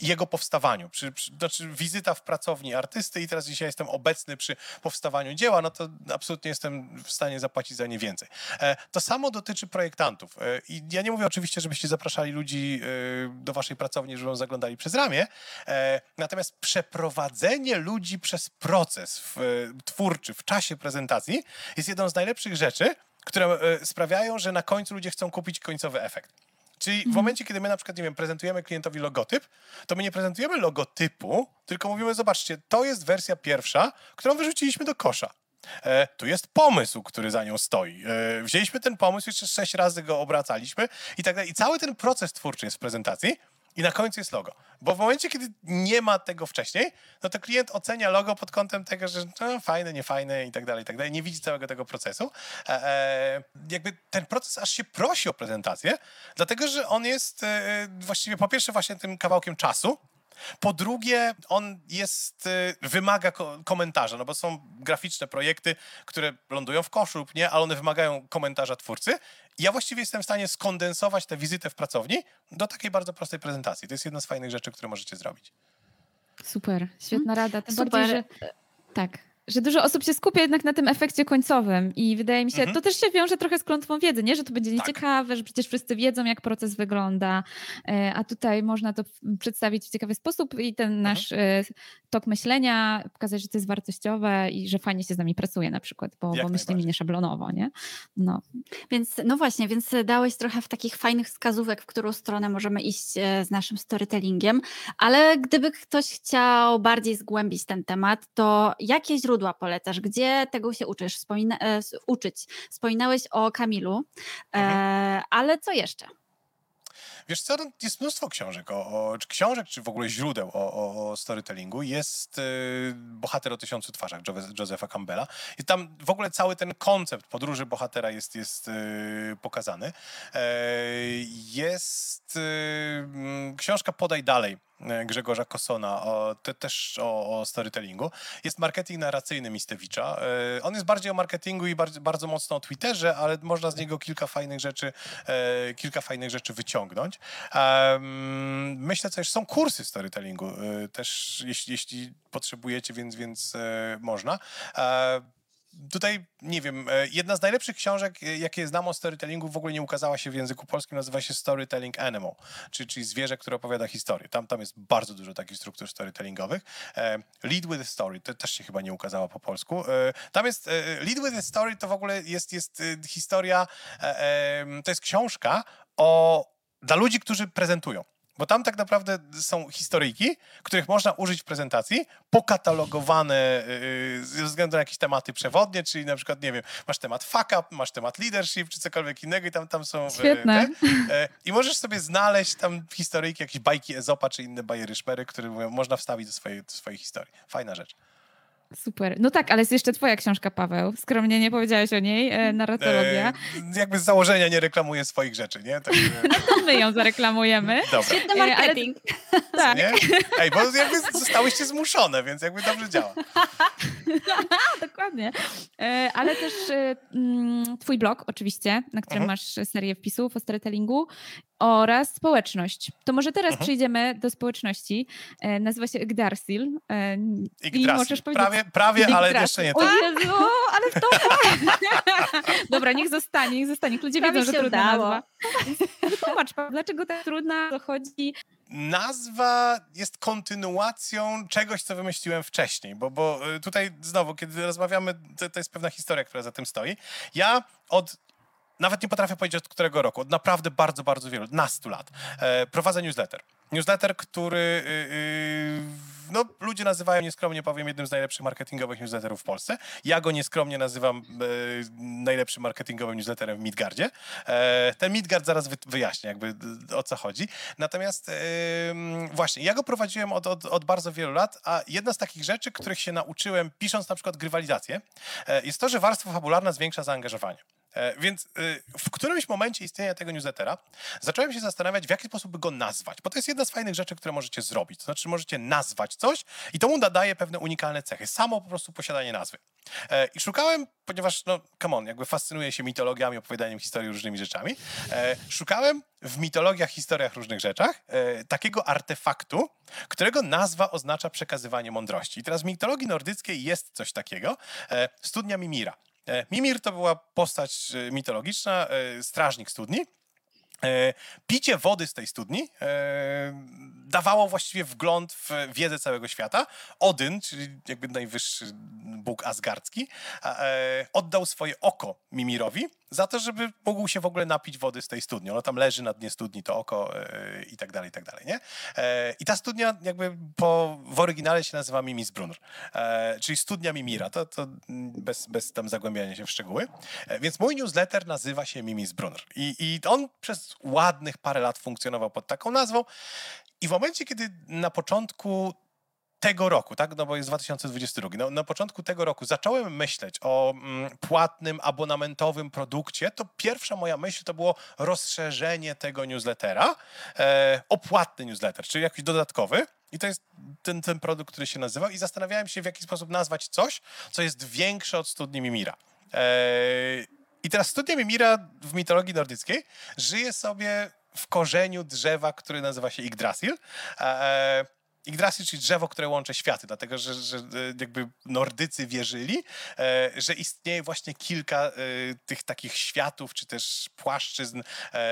jego powstawaniu, przy, przy, znaczy wizyta w pracowni artysty i teraz dzisiaj jestem obecny przy powstawaniu dzieła, no to absolutnie jestem w stanie zapłacić za nie więcej. E, to samo dotyczy projektantów. E, I ja nie mówię oczywiście, żebyście zapraszali ludzi e, do waszej pracowni, żeby zaglądali przez ramię, e, natomiast przeprowadzenie ludzi przez proces w, twórczy w czasie prezentacji jest jedną z najlepszych rzeczy, które e, sprawiają, że na końcu ludzie chcą kupić końcowy efekt. Czyli w mhm. momencie, kiedy my na przykład, nie wiem, prezentujemy klientowi logotyp, to my nie prezentujemy logotypu, tylko mówimy, zobaczcie, to jest wersja pierwsza, którą wyrzuciliśmy do kosza. E, tu jest pomysł, który za nią stoi. E, wzięliśmy ten pomysł, jeszcze sześć razy go obracaliśmy i tak dalej. I cały ten proces twórczy jest w prezentacji. I na końcu jest logo. Bo w momencie, kiedy nie ma tego wcześniej, no to klient ocenia logo pod kątem tego, że no, fajne, niefajne i tak dalej, i tak dalej. Nie widzi całego tego procesu. E, e, jakby ten proces aż się prosi o prezentację, dlatego że on jest e, właściwie po pierwsze właśnie tym kawałkiem czasu, po drugie, on jest, y, wymaga komentarza, no bo są graficzne projekty, które lądują w koszu lub nie, ale one wymagają komentarza twórcy. Ja właściwie jestem w stanie skondensować tę wizytę w pracowni do takiej bardzo prostej prezentacji. To jest jedna z fajnych rzeczy, które możecie zrobić. Super, świetna rada. Tym Super. Bardziej, że... Tak że dużo osób się skupia jednak na tym efekcie końcowym i wydaje mi się, mhm. to też się wiąże trochę z klątwą wiedzy, nie? że to będzie tak. nieciekawe, tak. że przecież wszyscy wiedzą, jak proces wygląda, e, a tutaj można to przedstawić w ciekawy sposób i ten mhm. nasz mhm. tok myślenia pokazać, że to jest wartościowe i że fajnie się z nami pracuje na przykład, bo, bo myślimy nie szablonowo, nie? No. Więc, no właśnie, więc dałeś trochę w takich fajnych wskazówek, w którą stronę możemy iść e, z naszym storytellingiem, ale gdyby ktoś chciał bardziej zgłębić ten temat, to jakie źródła źródła polecasz? Gdzie tego się uczysz? Wspomina, e, uczyć? Wspominałeś o Kamilu, e, mhm. ale co jeszcze? Wiesz co, no, jest mnóstwo książek, o, o, czy książek, czy w ogóle źródeł o, o, storytellingu. Jest y, Bohater o tysiącu twarzach Josepha Campbella. I tam w ogóle cały ten koncept podróży bohatera jest, jest y, pokazany. Jest książka Podaj Dalej Grzegorza Kosona, o, te, też o, o, storytellingu. Jest marketing narracyjny Mistewicza. E, on jest bardziej o marketingu i bardzo, bardzo mocno o Twitterze, ale można z niego kilka fajnych rzeczy, e, kilka fajnych rzeczy wyciągnąć. Myślę też, są kursy storytellingu też, jeśli, jeśli potrzebujecie, więc, więc można tutaj, nie wiem, e, jedna z najlepszych książek, e, jakie znam o storytellingu, w ogóle nie ukazała się w języku polskim, nazywa się Storytelling Animal, czyli, czyli zwierzę, które opowiada historię. Tam, tam jest bardzo dużo takich struktur storytellingowych. E, Lead with Story, to też się chyba nie ukazała po polsku. Tam jest, Lead with Story to w ogóle jest, jest historia, to jest książka o, dla ludzi, którzy prezentują. Bo tam tak naprawdę są historyjki, których można użyć w prezentacji, pokatalogowane yy, ze względu na jakieś tematy przewodnie, czyli na przykład, nie wiem, masz temat fuck up, masz temat leadership, czy cokolwiek innego i tam, tam są... Świetne. Te, yy, I możesz sobie znaleźć tam historyjki, jakieś bajki Ezopa, czy inne bajery szpery, które mówią, można wstawić do swojej, do swojej historii. Fajna rzecz. Super. No tak, ale jest jeszcze twoja książka, Paweł. Skromnie nie powiedziałeś o niej, e, narratologia. E, jakby z założenia nie reklamuję swoich rzeczy, nie? Tak, to my ją zareklamujemy. Dobra. Świetny marketing. E, ale... Tak. Nie? Ej, bo jakby zostałyście zmuszone, więc jakby dobrze działa. Dokładnie. E, ale też e, mm, twój blog oczywiście, na którym mhm. masz serię wpisów o storytellingu oraz społeczność. To może teraz mhm. przejdziemy do społeczności. E, nazywa się Gdarsil. E, I możesz powiedzieć... Prawie, prawie ale jeszcze nie tak. O Jezu, ale w to... Dobra, niech zostanie, niech zostanie. Ludzie prawie wiedzą, że trudna udało. nazwa. Wytłumacz, dlaczego tak trudna dochodzi nazwa jest kontynuacją czegoś, co wymyśliłem wcześniej, bo, bo y, tutaj znowu, kiedy rozmawiamy, to, to jest pewna historia, która za tym stoi. Ja od nawet nie potrafię powiedzieć od którego roku, od naprawdę bardzo, bardzo wielu, nastu lat, e, prowadzę newsletter. Newsletter, który y, y, no, ludzie nazywają nieskromnie, powiem, jednym z najlepszych marketingowych newsletterów w Polsce. Ja go nieskromnie nazywam e, najlepszym marketingowym newsletterem w Midgardzie. E, ten Midgard zaraz wy, wyjaśnię, jakby o co chodzi. Natomiast e, właśnie, ja go prowadziłem od, od, od, bardzo wielu lat, a jedna z takich rzeczy, których się nauczyłem, pisząc na przykład grywalizację, e, jest to, że warstwa fabularna zwiększa zaangażowanie. E, więc e, w którymś momencie istnienia tego newslettera zacząłem się zastanawiać, w jaki sposób by go nazwać, bo to jest jedna z fajnych rzeczy, które możecie zrobić. To znaczy, możecie nazwać coś i to mu nadaje pewne unikalne cechy. Samo po prostu posiadanie nazwy. E, I szukałem, ponieważ, no, come on, jakby fascynuję się mitologiami, opowiadaniem historii różnymi rzeczami, szukałem w mitologiach, historiach, różnych rzeczach takiego artefaktu, którego nazwa oznacza przekazywanie mądrości. I teraz w mitologii nordyckiej jest coś takiego, studnia Mimira. E, Mimir to była postać e, mitologiczna, e, strażnik studni. Picie wody z tej studni dawało właściwie wgląd w wiedzę całego świata. Odyn, czyli jakby najwyższy bóg asgardzki, oddał swoje oko Mimirowi za to, żeby mógł się w ogóle napić wody z tej studni. Ono tam leży na dnie studni, to oko i tak dalej, i tak dalej, nie? I ta studnia jakby po, w oryginale się nazywa Mimisbrunr, czyli studnia Mimira. To, to bez, bez tam zagłębiania się w szczegóły. Więc mój newsletter nazywa się Mimisbrunr. I, I on przez ładnych parę lat funkcjonował pod taką nazwą. I w momencie, kiedy na początku tego roku, tak? No bo jest 2022. No, na początku tego roku zacząłem myśleć o mm, płatnym, abonamentowym produkcie, to pierwsza moja myśl to było rozszerzenie tego newslettera e, o płatny newsletter, czyli jakiś dodatkowy. I to jest ten, ten produkt, który się nazywał. I zastanawiałem się, w jaki sposób nazwać coś, co jest większe od studni Mimira. E, I teraz studnia Mimira w mitologii nordyckiej żyje sobie w korzeniu drzewa, który nazywa się Yggdrasil. E, Yggdrasil, czyli drzewo, które łączy światy, dlatego że, że e, jakby Nordycy wierzyli, e, że istnieje właśnie kilka e, tych takich światów, czy też płaszczyzn.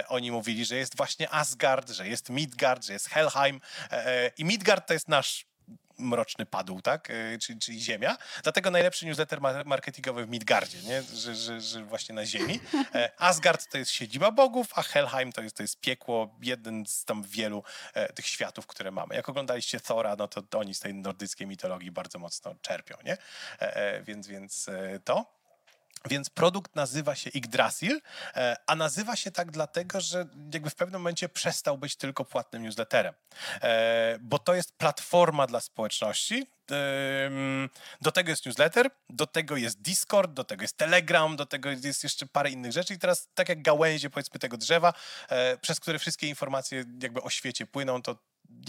Oni mówili, że jest właśnie Asgard, że jest Midgard, że jest Helheim i Midgard to jest nasz mroczny padł, tak? E, czyli, czyli Ziemia. Dlatego najlepszy newsletter marketingowy w Midgardzie, nie? Że, że, że właśnie na Ziemi. E, Asgard to jest siedziba bogów, a Helheim to jest, to jest piekło, jeden z tam wielu e, tych światów, które mamy. Jak oglądaliście Thora, no to oni z tej nordyckiej mitologii bardzo mocno czerpią, nie? Więc, więc to. Więc produkt nazywa się Yggdrasil, e, a nazywa się tak dlatego, że jakby w pewnym momencie przestał być tylko płatnym newsletterem, e, bo to jest platforma dla społeczności. Do tego jest newsletter, do tego jest Discord, do tego jest Telegram, do tego jest jeszcze parę innych rzeczy. I teraz tak jak gałęzie powiedzmy tego drzewa, e, przez które wszystkie informacje jakby o świecie płyną, to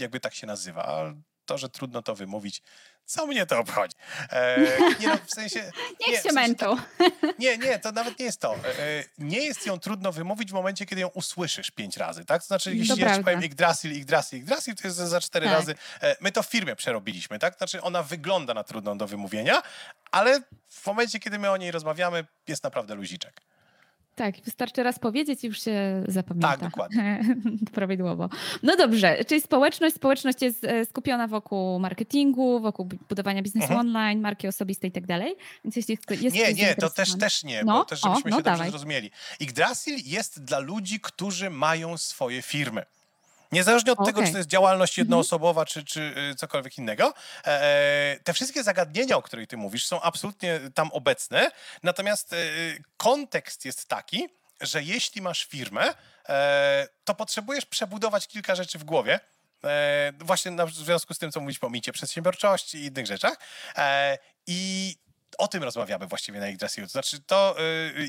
jakby tak się nazywa. To, że trudno to wymówić, co mnie to obchodzi? E, nie no, w sensie... Niech nie, się męczą. Tak, nie, nie, to nawet nie jest to. E, e, nie jest ją trudno wymówić w momencie, kiedy ją usłyszysz pięć razy, tak? To znaczy, jeśli ja ci powiem Yggdrasil, Yggdrasil, Yggdrasil, to jest za cztery tak. razy. E, my to w firmie przerobiliśmy, tak? Znaczy, ona wygląda na trudną do wymówienia, ale w momencie, kiedy my o niej rozmawiamy, jest naprawdę luziczek. Tak, wystarczy raz powiedzieć i już się zapamięta. Tak, dokładnie. Prawidłowo. No dobrze, czyli społeczność, społeczność jest e, skupiona wokół marketingu, wokół budowania biznesu mhm. online, marki osobistej i tak dalej. Więc jeśli jest Nie, nie, to też, też nie, no, bo też żebyśmy o, no się dawaj. dobrze zrozumieli. Yggdrasil jest dla ludzi, którzy mają swoje firmy. Niezależnie od okay. tego, czy to jest działalność mhm. jednoosobowa, czy, czy y, cokolwiek innego, e, e, te wszystkie zagadnienia, o których ty mówisz, są absolutnie tam obecne. Natomiast e, kontekst jest taki, że jeśli masz firmę, to potrzebujesz przebudować kilka rzeczy w głowie. Właśnie w związku z tym, co mówisz po micie przedsiębiorczości i innych rzeczach. I o tym rozmawiamy właściwie na Yggdrasilu. To znaczy, to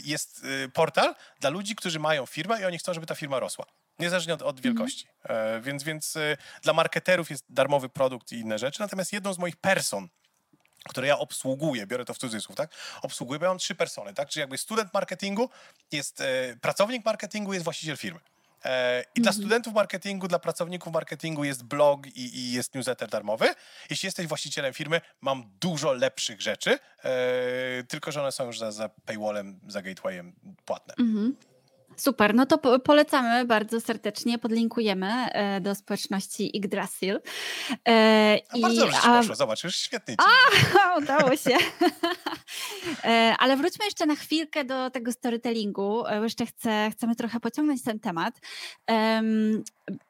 jest portal dla ludzi, którzy mają firmę i oni chcą, żeby ta firma rosła niezależnie od, od wielkości. Mhm. E, więc, więc e, dla marketerów jest darmowy produkt i inne rzeczy. Natomiast jedną z moich person, które ja obsługuję, biorę to w cudzysłów, tak? Obsługuję, bo ja mam trzy persony, tak? Czyli jakby student marketingu, jest e, pracownik marketingu, jest właściciel firmy. E, I dla mhm. studentów marketingu, dla pracowników marketingu jest blog i, i, jest newsletter darmowy. Jeśli jesteś właścicielem firmy, mam dużo lepszych rzeczy, tylko że one są już za, za paywallem, za gatewayem płatne. Mhm. Super, no to polecamy bardzo serdecznie, podlinkujemy e, do społeczności Yggdrasil. E, a i, bardzo dobrze a... poszło, zobacz, już świetnie ci. A, udało się. e, ale wróćmy jeszcze na chwilkę do tego storytellingu. Jeszcze chcę, chcemy trochę pociągnąć ten temat.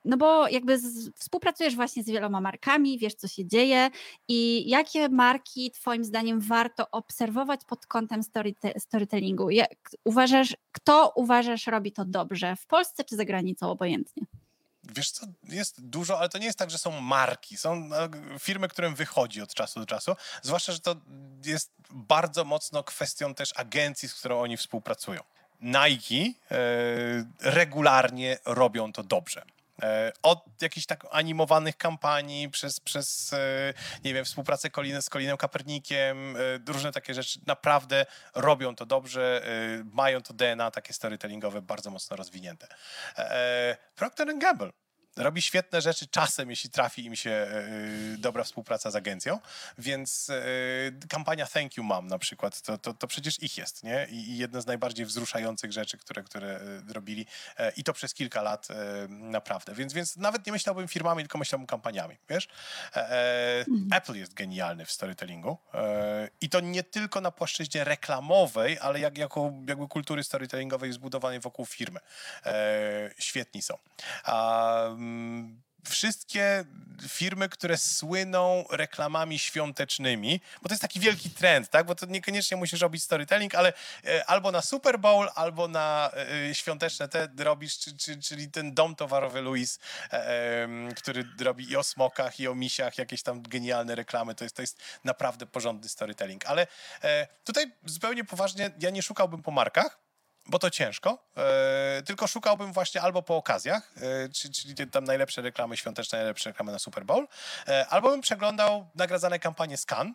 No bo jakby z, współpracujesz właśnie z wieloma markami, wiesz co się dzieje i jakie marki twoim zdaniem warto obserwować pod kątem storyte, storytellingu? Jak uważasz, kto uważasz robi to dobrze w Polsce czy za granicą, obojętnie? Wiesz co, jest dużo, ale to nie jest tak, że są marki. Są no, firmy, którym wychodzi od czasu do czasu. Zwłaszcza, że to jest bardzo mocno kwestią też agencji, z którą oni współpracują. Nike e, regularnie robią to dobrze. E, od jakichś tak animowanych kampanii, przez, przez e, nie wiem, współpracę Koliny, z Kolinem Kapernikiem, e, różne takie rzeczy, naprawdę robią to dobrze, mają to DNA takie storytellingowe bardzo mocno rozwinięte. Procter Gamble robi świetne rzeczy czasem, jeśli trafi im się e, dobra współpraca z agencją, więc e, kampania Thank You Mom na przykład, to, to, to przecież ich jest, nie? I, jedna z najbardziej wzruszających rzeczy, które, które e, robili i to przez kilka lat naprawdę, więc, więc nawet nie myślałbym firmami, tylko myślałbym kampaniami, wiesz? Mhm. Apple jest genialny w storytellingu i to nie tylko na płaszczyźnie reklamowej, ale jak, jako jakby kultury storytellingowej zbudowanej wokół firmy. Świetni są. Um, wszystkie firmy, które słyną reklamami świątecznymi, bo to jest taki wielki trend, tak? Bo to niekoniecznie musisz robić storytelling, ale e, albo na Super Bowl, albo na e, świąteczne te robisz, czy, czy, czyli ten dom towarowy Louis, e, który robi i o smokach, i o misiach, jakieś tam genialne reklamy. To jest, to jest naprawdę porządny storytelling. Ale tutaj zupełnie poważnie, ja nie szukałbym po markach, bo to ciężko, e, tylko szukałbym właśnie albo po okazjach, e, czyli, czyli tam najlepsze reklamy świąteczne, najlepsze reklamy na Super Bowl, e, albo bym przeglądał nagradzane kampanie Scan,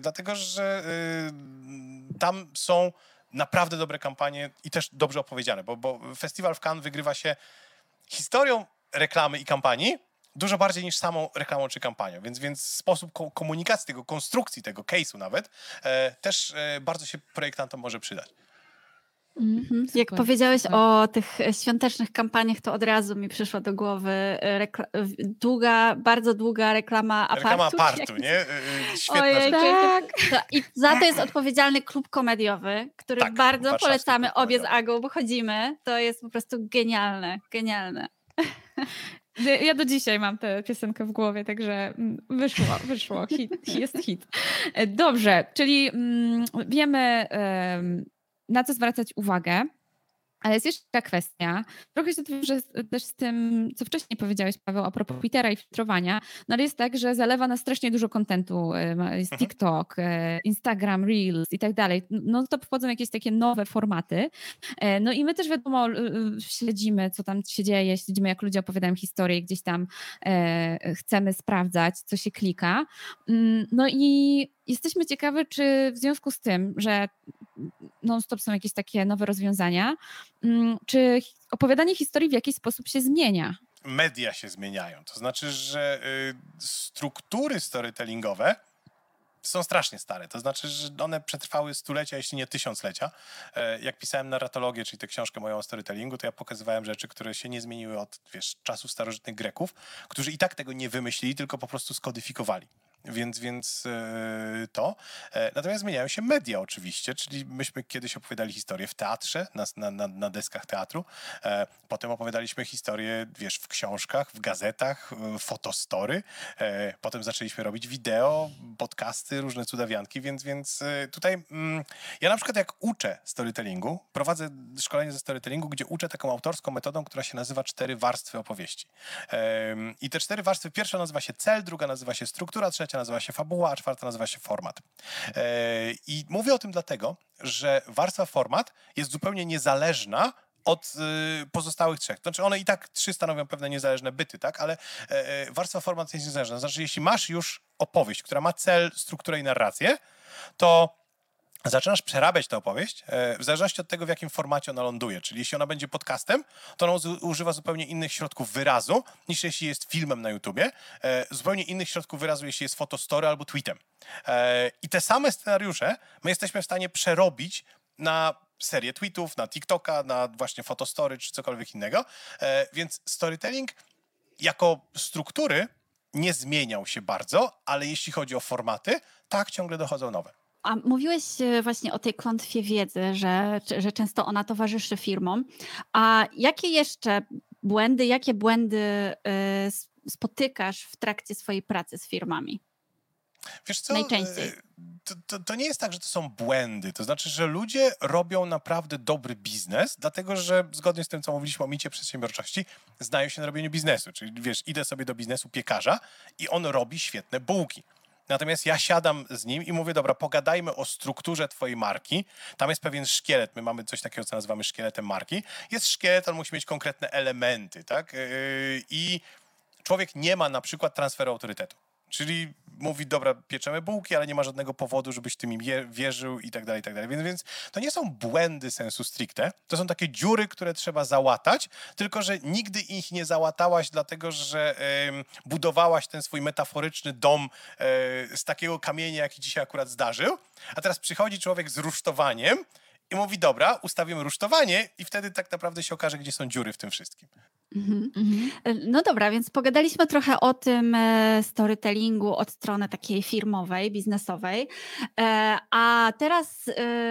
dlatego że tam są naprawdę dobre kampanie i też dobrze opowiedziane, bo, bo festiwal w Cannes wygrywa się historią reklamy i kampanii, dużo bardziej niż samą reklamą czy kampanią, więc, więc sposób komunikacji tego, konstrukcji tego case'u nawet e, też e, bardzo się projektantom może przydać. Mhm. Jak powiedziałeś o tych świątecznych kampaniach, to od razu mi przyszła do głowy e, długa, bardzo długa reklama apartu. Reklama apartu, nie? Y, świetna Ojej, tak. I za to jest odpowiedzialny klub komediowy, który tak, bardzo polecamy obie z Agą, bo chodzimy. To jest po prostu genialne, genialne. Ja do dzisiaj mam tę piosenkę w głowie, także mm, wyszło, wyszło, hit, jest hit. E, dobrze, czyli mm, wiemy na co zwracać uwagę. Ale jest jeszcze taka kwestia, trochę się to wiąże też z tym, co wcześniej powiedziałeś, Paweł, a propos Twittera i filtrowania, no ale jest tak, że zalewa nas strasznie dużo kontentu, jest mhm. TikTok, e, Instagram, Reels i tak dalej. No to wchodzą jakieś takie nowe formaty. E, no i my też wiadomo śledzimy, co tam się dzieje, śledzimy, jak ludzie opowiadają historię, gdzieś tam e, chcemy sprawdzać, co się klika. Mm, no i jesteśmy ciekawi, czy w związku z tym, że non-stop są jakieś takie nowe rozwiązania, mm, czy opowiadanie historii w jakiś sposób się zmienia? Media się zmieniają. To znaczy, że y, struktury storytellingowe są strasznie stare. To znaczy, że one przetrwały stulecia, jeśli nie tysiąclecia. E, jak pisałem narratologię, czyli tę książkę moją o storytellingu, to ja pokazywałem rzeczy, które się nie zmieniły od wiesz, czasów starożytnych Greków, którzy i tak tego nie wymyślili, tylko po prostu skodyfikowali więc, więc e, to. E, natomiast zmieniają się media oczywiście, czyli myśmy kiedyś opowiadali historię w teatrze, na, na, na deskach teatru, e, potem opowiadaliśmy historię, wiesz, w książkach, w gazetach, fotostory, potem zaczęliśmy robić wideo, podcasty, różne cudawianki, więc, więc tutaj mm, ja na przykład jak uczę storytellingu, prowadzę szkolenie ze storytellingu, gdzie uczę taką autorską metodą, która się nazywa cztery warstwy opowieści. I te cztery warstwy, pierwsza nazywa się cel, druga nazywa się struktura, trzecia trzecia nazywa się fabuła, a czwarta nazywa się format. E, I mówię o tym dlatego, że warstwa format jest zupełnie niezależna od y, pozostałych trzech. Znaczy one i tak trzy stanowią pewne niezależne byty, tak? Ale e, e, warstwa format jest niezależna. Znaczy jeśli masz już opowieść, która ma cel, strukturę i narrację, to zaczynasz przerabiać tę opowieść e, w zależności od tego, w jakim formacie ona ląduje. Czyli jeśli ona będzie podcastem, to ona używa zupełnie innych środków wyrazu, niż jeśli jest filmem na YouTubie, e, zupełnie innych środków wyrazu, jeśli jest fotostory albo tweetem. E, I te same scenariusze my jesteśmy w stanie przerobić na serię tweetów, na TikToka, na właśnie fotostory czy cokolwiek innego. Więc storytelling jako struktury nie zmieniał się bardzo, ale jeśli chodzi o formaty, tak ciągle dochodzą nowe. A mówiłeś e, właśnie o tej klątwie wiedzy, że, że często ona towarzyszy firmom. A jakie jeszcze błędy, jakie błędy e, spotykasz w trakcie swojej pracy z firmami? Wiesz co? Najczęściej. E, to, to, to, nie jest tak, że to są błędy. To znaczy, że ludzie robią naprawdę dobry biznes, dlatego że zgodnie z tym, co mówiliśmy o micie przedsiębiorczości, znają się na robieniu biznesu. Czyli wiesz, idę sobie do biznesu piekarza i on robi świetne bułki. Natomiast ja siadam z nim i mówię, dobra, pogadajmy o strukturze twojej marki. Tam jest pewien szkielet, my mamy coś takiego, co nazywamy szkieletem marki. Jest szkielet, on musi mieć konkretne elementy, tak? Yy, I człowiek nie ma na przykład transferu autorytetu. Czyli mówi, dobra, pieczemy bułki, ale nie ma żadnego powodu, żebyś tym im wierzył i tak dalej, i tak dalej. Więc, to nie są błędy sensu stricte, to są takie dziury, które trzeba załatać, tylko że nigdy ich nie załatałaś, dlatego że y, budowałaś ten swój metaforyczny dom y, z takiego kamienia, jaki dzisiaj akurat zdarzył, a teraz przychodzi człowiek z rusztowaniem i mówi, dobra, ustawimy rusztowanie i wtedy tak naprawdę się okaże, gdzie są dziury w tym wszystkim. Mhm. Mhm. E, no dobra, więc pogadaliśmy trochę o tym e, storytellingu od strony takiej firmowej, biznesowej, e, a teraz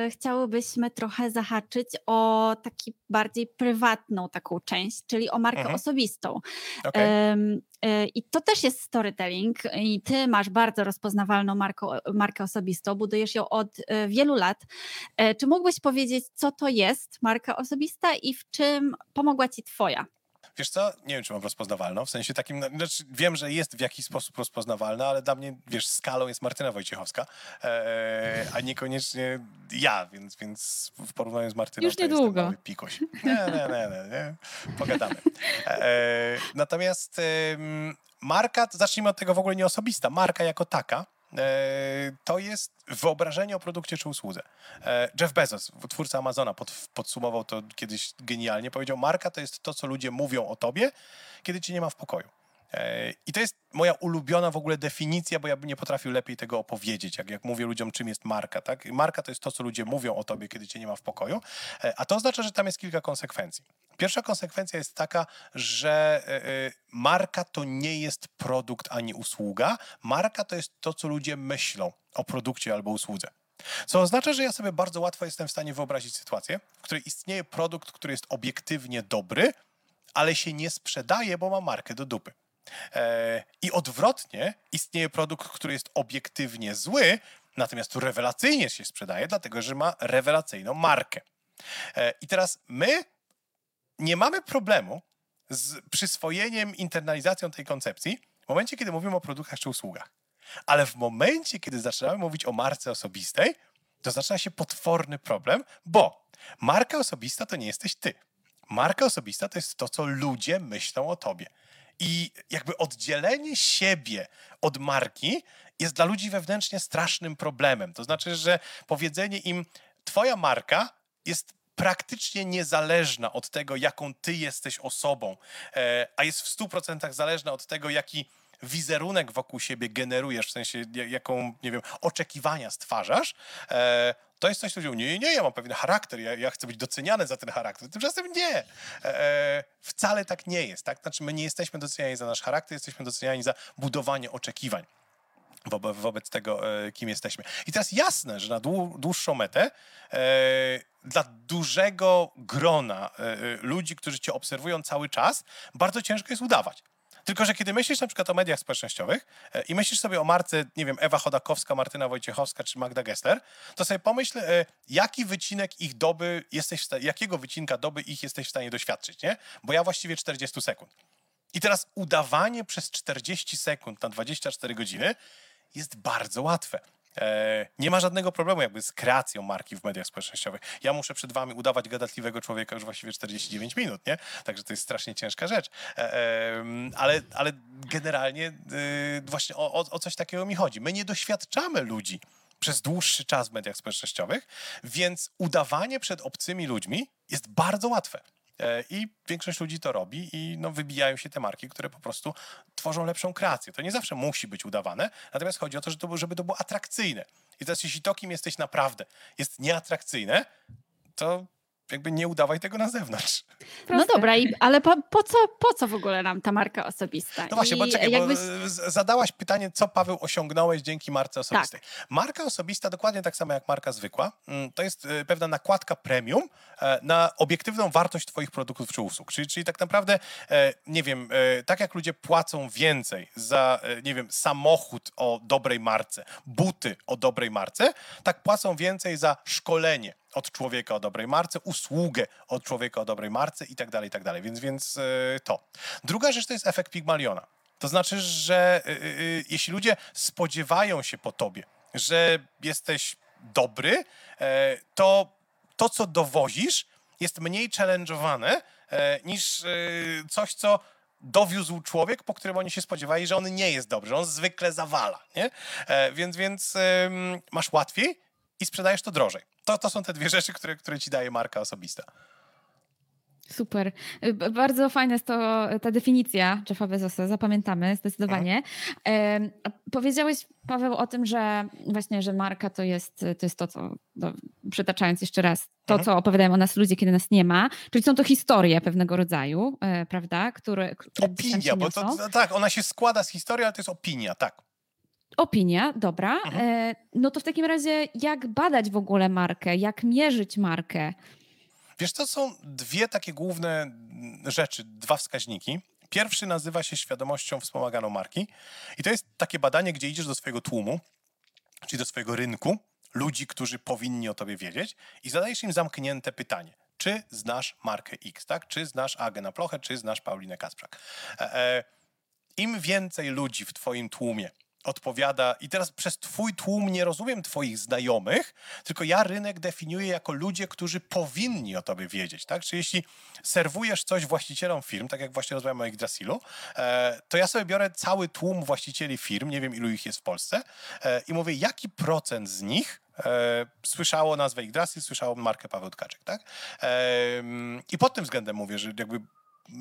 chciałybyśmy trochę zahaczyć o taki bardziej prywatną taką część, czyli o markę mhm. osobistą. Okay. I to też jest storytelling i ty masz bardzo rozpoznawalną markę, markę osobistą, budujesz ją od wielu lat. Czy mógłbyś powiedzieć, co to jest marka osobista i w czym pomogła ci twoja? Wiesz co, nie wiem, czy mam rozpoznawalną, w sensie takim, no, znaczy wiem, że jest w jakiś sposób rozpoznawalna, ale dla mnie, wiesz, skalą jest Martyna Wojciechowska, e, a niekoniecznie ja, więc, więc w porównaniu z Martyną Już niedługo. to pikoś. Nie, nie, nie, nie, nie. pogadamy. E, natomiast e, marka, zacznijmy od tego w ogóle nie osobista, marka jako taka, to jest wyobrażenie o produkcie czy usłudze. E, Jeff Bezos, twórca Amazona, pod, podsumował to kiedyś genialnie. Powiedział, marka to jest to, co ludzie mówią o tobie, kiedy cię nie ma w pokoju. E, I to jest moja ulubiona w ogóle definicja, bo ja bym nie potrafił lepiej tego opowiedzieć, jak, jak mówię ludziom, czym jest marka. Tak? Marka to jest to, co ludzie mówią o tobie, kiedy cię nie ma w pokoju, e, a to oznacza, że tam jest kilka konsekwencji. Pierwsza konsekwencja jest taka, że e, marka to nie jest produkt ani usługa. Marka to jest to, co ludzie myślą o produkcie albo usłudze. Co oznacza, że ja sobie bardzo łatwo jestem w stanie wyobrazić sytuację, w której istnieje produkt, który jest obiektywnie dobry, ale się nie sprzedaje, bo ma markę do dupy. E, I odwrotnie, istnieje produkt, który jest obiektywnie zły, natomiast rewelacyjnie się sprzedaje, dlatego że ma rewelacyjną markę. E, I teraz my nie mamy problemu z przyswojeniem, internalizacją tej koncepcji w momencie, kiedy mówimy o produktach czy usługach. Ale w momencie, kiedy zaczynamy mówić o marce osobistej, to zaczyna się potworny problem, bo marka osobista to nie jesteś ty. Marka osobista to jest to, co ludzie myślą o tobie. I jakby oddzielenie siebie od marki jest dla ludzi wewnętrznie strasznym problemem. To znaczy, że powiedzenie im, Twoja marka jest praktycznie niezależna od tego, jaką ty jesteś osobą, e, a jest w 100% zależna od tego, jaki wizerunek wokół siebie generujesz, w sensie jaką, nie wiem, oczekiwania stwarzasz, e, to jest coś, co mówią, nie, nie, ja mam pewien charakter, ja, ja chcę być doceniany za ten charakter. Tymczasem nie. E, e, wcale tak nie jest. Tak? Znaczy, my nie jesteśmy doceniani za nasz charakter, jesteśmy doceniani za budowanie oczekiwań wobec, wobec tego, e, kim jesteśmy. I teraz jasne, że na dłuższą metę e, dla dużego grona e, ludzi, którzy cię obserwują cały czas, bardzo ciężko jest udawać. Tylko, że kiedy myślisz na przykład o mediach społecznościowych e, i myślisz sobie o marce, nie wiem, Ewa Chodakowska, Martyna Wojciechowska czy Magda Gessler, to sobie pomyśl, e, jaki wycinek ich doby jesteś, jakiego wycinka doby ich jesteś w stanie doświadczyć, nie? Bo ja właściwie 40 sekund. I teraz udawanie przez 40 sekund na 24 godziny jest bardzo łatwe. E, nie ma żadnego problemu jakby z kreacją marki w mediach społecznościowych. Ja muszę przed wami udawać gadatliwego człowieka już właściwie 49 minut, nie? Także to jest strasznie ciężka rzecz. E, ale, ale generalnie e, właśnie o, o, o coś takiego mi chodzi. My nie doświadczamy ludzi przez dłuższy czas w mediach społecznościowych, więc udawanie przed obcymi ludźmi jest bardzo łatwe. E, I większość ludzi to robi i no, wybijają się te marki, które po prostu tworzą lepszą kreację. To nie zawsze musi być udawane, natomiast chodzi o to, żeby to, żeby to było atrakcyjne. I teraz jeśli to, kim jesteś naprawdę, jest nieatrakcyjne, to jakby nie udawaj tego na zewnątrz. Proste. No dobra, i, ale po, po, co, po co w ogóle nam ta marka osobista? No właśnie, I bo czekaj, jakbyś... bo zadałaś pytanie, co Paweł osiągnąłeś dzięki marce osobistej. Tak. Marka osobista, dokładnie tak samo jak marka zwykła, mm, to jest e, pewna nakładka premium e, na obiektywną wartość twoich produktów czy usług. Czyli, czyli tak naprawdę, e, nie wiem, tak jak ludzie płacą więcej za, nie wiem, samochód o dobrej marce, buty o dobrej marce, tak płacą więcej za szkolenie od człowieka o dobrej marce, usługę od człowieka o dobrej marce i tak dalej, i tak dalej. Więc, więc yy, to. Druga rzecz to jest efekt Pigmaliona. To znaczy, że yy, yy, jeśli ludzie spodziewają się po tobie, że jesteś dobry, to to, co dowozisz, jest mniej challenge'owane niż coś, co dowiózł człowiek, po którym oni się spodziewali, że on nie jest dobry, on zwykle zawala, nie? Więc, więc masz łatwiej i sprzedajesz to drożej. To, to są te dwie rzeczy, które, które ci daje marka osobista. Super. Bardzo fajna jest to ta definicja Jeffa Bezosa, zapamiętamy zdecydowanie. E, powiedziałeś, Paweł, o tym, że właśnie, że marka to jest to, jest to co, no, przytaczając jeszcze raz, to, mhm. co opowiadają o nas ludzie, kiedy nas nie ma, czyli są to historie pewnego rodzaju, e, prawda, które, które Opinia, bo to, to, tak, ona się składa z historii, ale to jest opinia, tak. Opinia, dobra. Mhm. E, no to w takim razie, jak badać w ogóle markę, jak mierzyć markę? Wiesz, to są dwie takie główne rzeczy, dwa wskaźniki. Pierwszy nazywa się świadomością wspomaganą marki i to jest takie badanie, gdzie idziesz do swojego tłumu, czyli do swojego rynku, ludzi, którzy powinni o tobie wiedzieć i zadajesz im zamknięte pytanie. Czy znasz markę X, tak? Czy znasz Agę Plochę, czy znasz Paulinę Kasprzak? E, e, Im więcej ludzi w twoim tłumie odpowiada, i teraz przez twój tłum nie rozumiem twoich znajomych, tylko ja rynek definiuję jako ludzie, którzy powinni o tobie wiedzieć, tak? Czyli jeśli serwujesz coś właścicielom firm, tak jak właśnie rozmawiamy o Yggdrasilu, e, to ja sobie biorę cały tłum właścicieli firm, nie wiem ilu ich jest w Polsce, e, i mówię, jaki procent z nich e, słyszało nazwę Yggdrasil, słyszało markę Paweł Tkaczyk, tak? I pod tym względem mówię, że jakby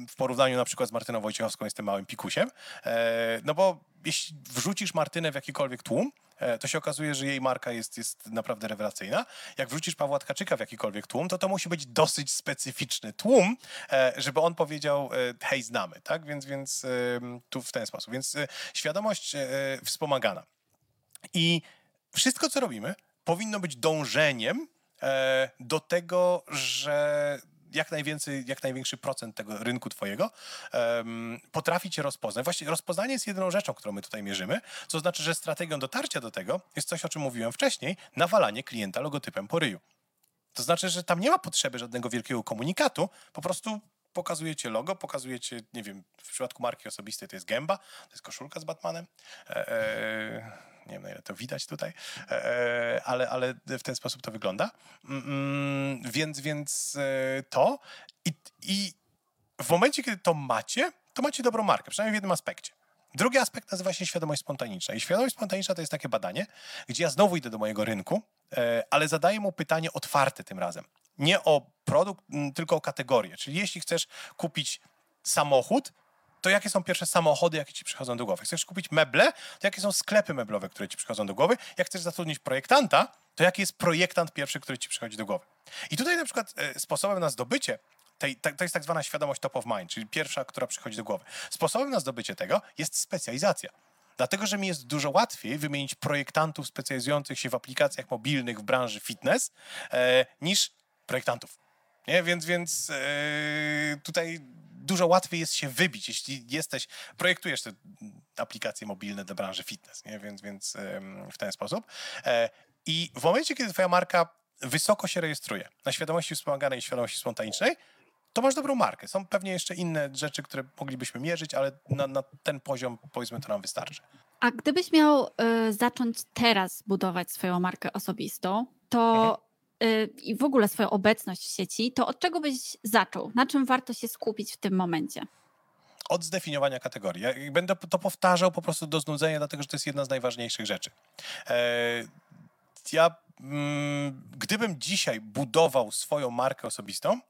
w porównaniu na przykład z Martyną Wojciechowską jestem małym pikusiem, e, no bo jeśli wrzucisz Martynę w jakikolwiek tłum, e, to się okazuje, że jej marka jest, jest naprawdę rewelacyjna. Jak wrzucisz Pawła Tkaczyka w jakikolwiek tłum, to to musi być dosyć specyficzny tłum, e, żeby on powiedział hej, znamy, tak? Więc, więc tu w ten sposób. Więc świadomość wspomagana. I wszystko, co robimy, powinno być dążeniem do tego, że jak najwięcej, jak największy procent tego rynku twojego um, potrafi cię rozpoznać. Właśnie rozpoznanie jest jedyną rzeczą, którą my tutaj mierzymy, co znaczy, że strategią dotarcia do tego jest coś, o czym mówiłem wcześniej, nawalanie klienta logotypem po ryju. To znaczy, że tam nie ma potrzeby żadnego wielkiego komunikatu, po prostu pokazujecie logo, pokazujecie, nie wiem, w przypadku marki osobistej to jest gęba, to jest koszulka z Batmanem. E, e, nie wiem, na ile to widać tutaj, e, e, ale, ale w ten sposób to wygląda. Mm, mm, więc, więc e, to i, i w momencie, kiedy to macie, to macie dobrą markę, przynajmniej w jednym aspekcie. Drugi aspekt nazywa się świadomość spontaniczna. I świadomość spontaniczna to jest takie badanie, gdzie ja znowu idę do mojego rynku, ale zadaję mu pytanie otwarte tym razem. Nie o produkt, tylko o kategorię. Czyli jeśli chcesz kupić samochód, to jakie są pierwsze samochody, jakie ci przychodzą do głowy? Chcesz kupić meble, to jakie są sklepy meblowe, które ci przychodzą do głowy? Jak chcesz zatrudnić projektanta, to jaki jest projektant pierwszy, który ci przychodzi do głowy? I tutaj na przykład e, sposobem na zdobycie tej, to jest tak zwana świadomość top of mind, czyli pierwsza, która przychodzi do głowy. Sposobem na zdobycie tego jest specjalizacja. Dlatego, że mi jest dużo łatwiej wymienić projektantów specjalizujących się w aplikacjach mobilnych w branży fitness e, niż projektantów. Nie? Więc, więc e, tutaj dużo łatwiej jest się wybić, jeśli jesteś, projektujesz te aplikacje mobilne dla branży fitness, nie? Więc, więc w ten sposób. E, I w momencie, kiedy twoja marka wysoko się rejestruje na świadomości wspomaganej i świadomości spontanicznej, to masz dobrą markę. Są pewnie jeszcze inne rzeczy, które moglibyśmy mierzyć, ale na, na ten poziom, powiedzmy, to nam wystarczy. A gdybyś miał y, zacząć teraz budować swoją markę osobistą, to mhm. Y, i w ogóle swoją obecność w sieci, to od czego byś zaczął? Na czym warto się skupić w tym momencie? Od zdefiniowania kategorii. Ja będę to powtarzał po prostu do znudzenia, dlatego że to jest jedna z najważniejszych rzeczy. E, ja, mm, gdybym dzisiaj budował swoją markę osobistą,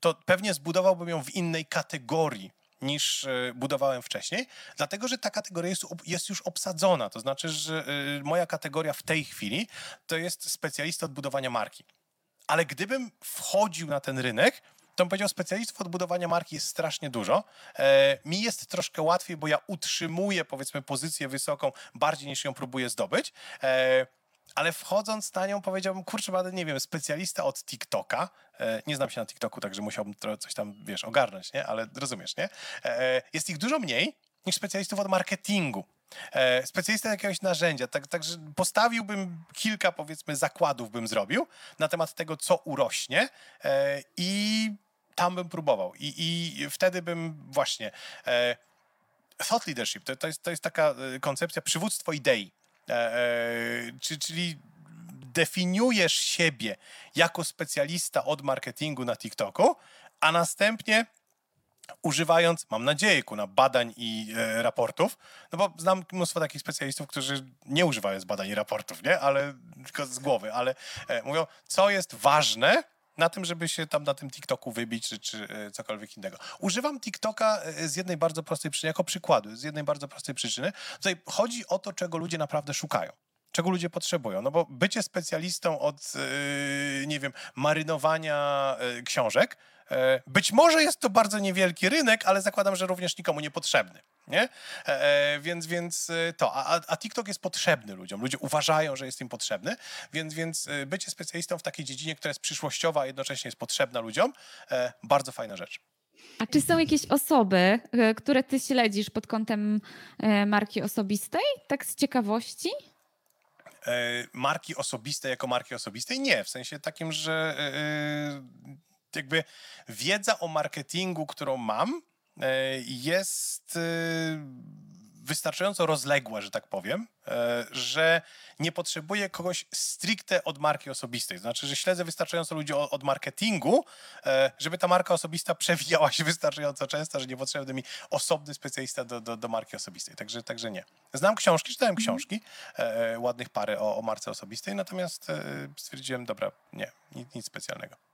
to pewnie zbudowałbym ją w innej kategorii niż e, budowałem wcześniej, dlatego że ta kategoria jest, jest już obsadzona. To znaczy, że e, moja kategoria w tej chwili to jest specjalista od budowania marki. Ale gdybym wchodził na ten rynek, to bym powiedział, specjalistów od budowania marki jest strasznie dużo. E, mi jest troszkę łatwiej, bo ja utrzymuję, powiedzmy, pozycję wysoką bardziej niż ją próbuję zdobyć. E, ale wchodząc na nią powiedziałbym, kurczę, będę, nie wiem, specjalista od TikToka. E, nie znam się na TikToku, także musiałbym coś tam, wiesz, ogarnąć, nie? Ale rozumiesz, nie? E, e jest ich dużo mniej niż specjalistów od marketingu. Specjalista jakiegoś narzędzia, tak, także postawiłbym kilka, powiedzmy, zakładów bym zrobił na temat tego, co urośnie i tam bym próbował. I, i wtedy bym właśnie... Thought leadership to, to, jest, to jest taka koncepcja przywództwo idei. E, e, czyli definiujesz siebie jako specjalista od marketingu na TikToku, a następnie używając, mam nadzieję, kuna badań i e, raportów, no bo znam mnóstwo takich specjalistów, którzy nie używają badań i raportów, nie? Ale tylko z głowy, ale e, mówią, co jest ważne na tym, żeby się tam na tym TikToku wybić, czy, czy cokolwiek innego. Używam TikToka z jednej bardzo prostej przyczyny, jako przykładu, z jednej bardzo prostej przyczyny. Tutaj chodzi o to, czego ludzie naprawdę szukają czego ludzie potrzebują. No bo bycie specjalistą od, yy, nie wiem, marynowania książek, być może jest to bardzo niewielki rynek, ale zakładam, że również nikomu niepotrzebny. Nie? E, e, więc, więc e, to. A, a TikTok jest potrzebny ludziom. Ludzie uważają, że jest im potrzebny, więc, więc bycie specjalistą w takiej dziedzinie, która jest przyszłościowa, a jednocześnie jest potrzebna ludziom, bardzo fajna rzecz. A czy są jakieś osoby, które ty śledzisz pod kątem marki osobistej, tak z ciekawości? Marki osobiste jako marki osobistej? Nie, w sensie takim, że jakby wiedza o marketingu, którą mam, E, jest e, wystarczająco rozległa, że tak powiem, e, że nie potrzebuję kogoś stricte od marki osobistej. Znaczy, że śledzę wystarczająco ludzi od marketingu, żeby ta marka osobista przewijała się wystarczająco często, że nie potrzebny mi osobny specjalista do, do, do marki osobistej. Także, także nie. Znam książki, czytałem mhm. książki, ładnych parę o, o marce osobistej, natomiast stwierdziłem, dobra, nie, nic, nic specjalnego.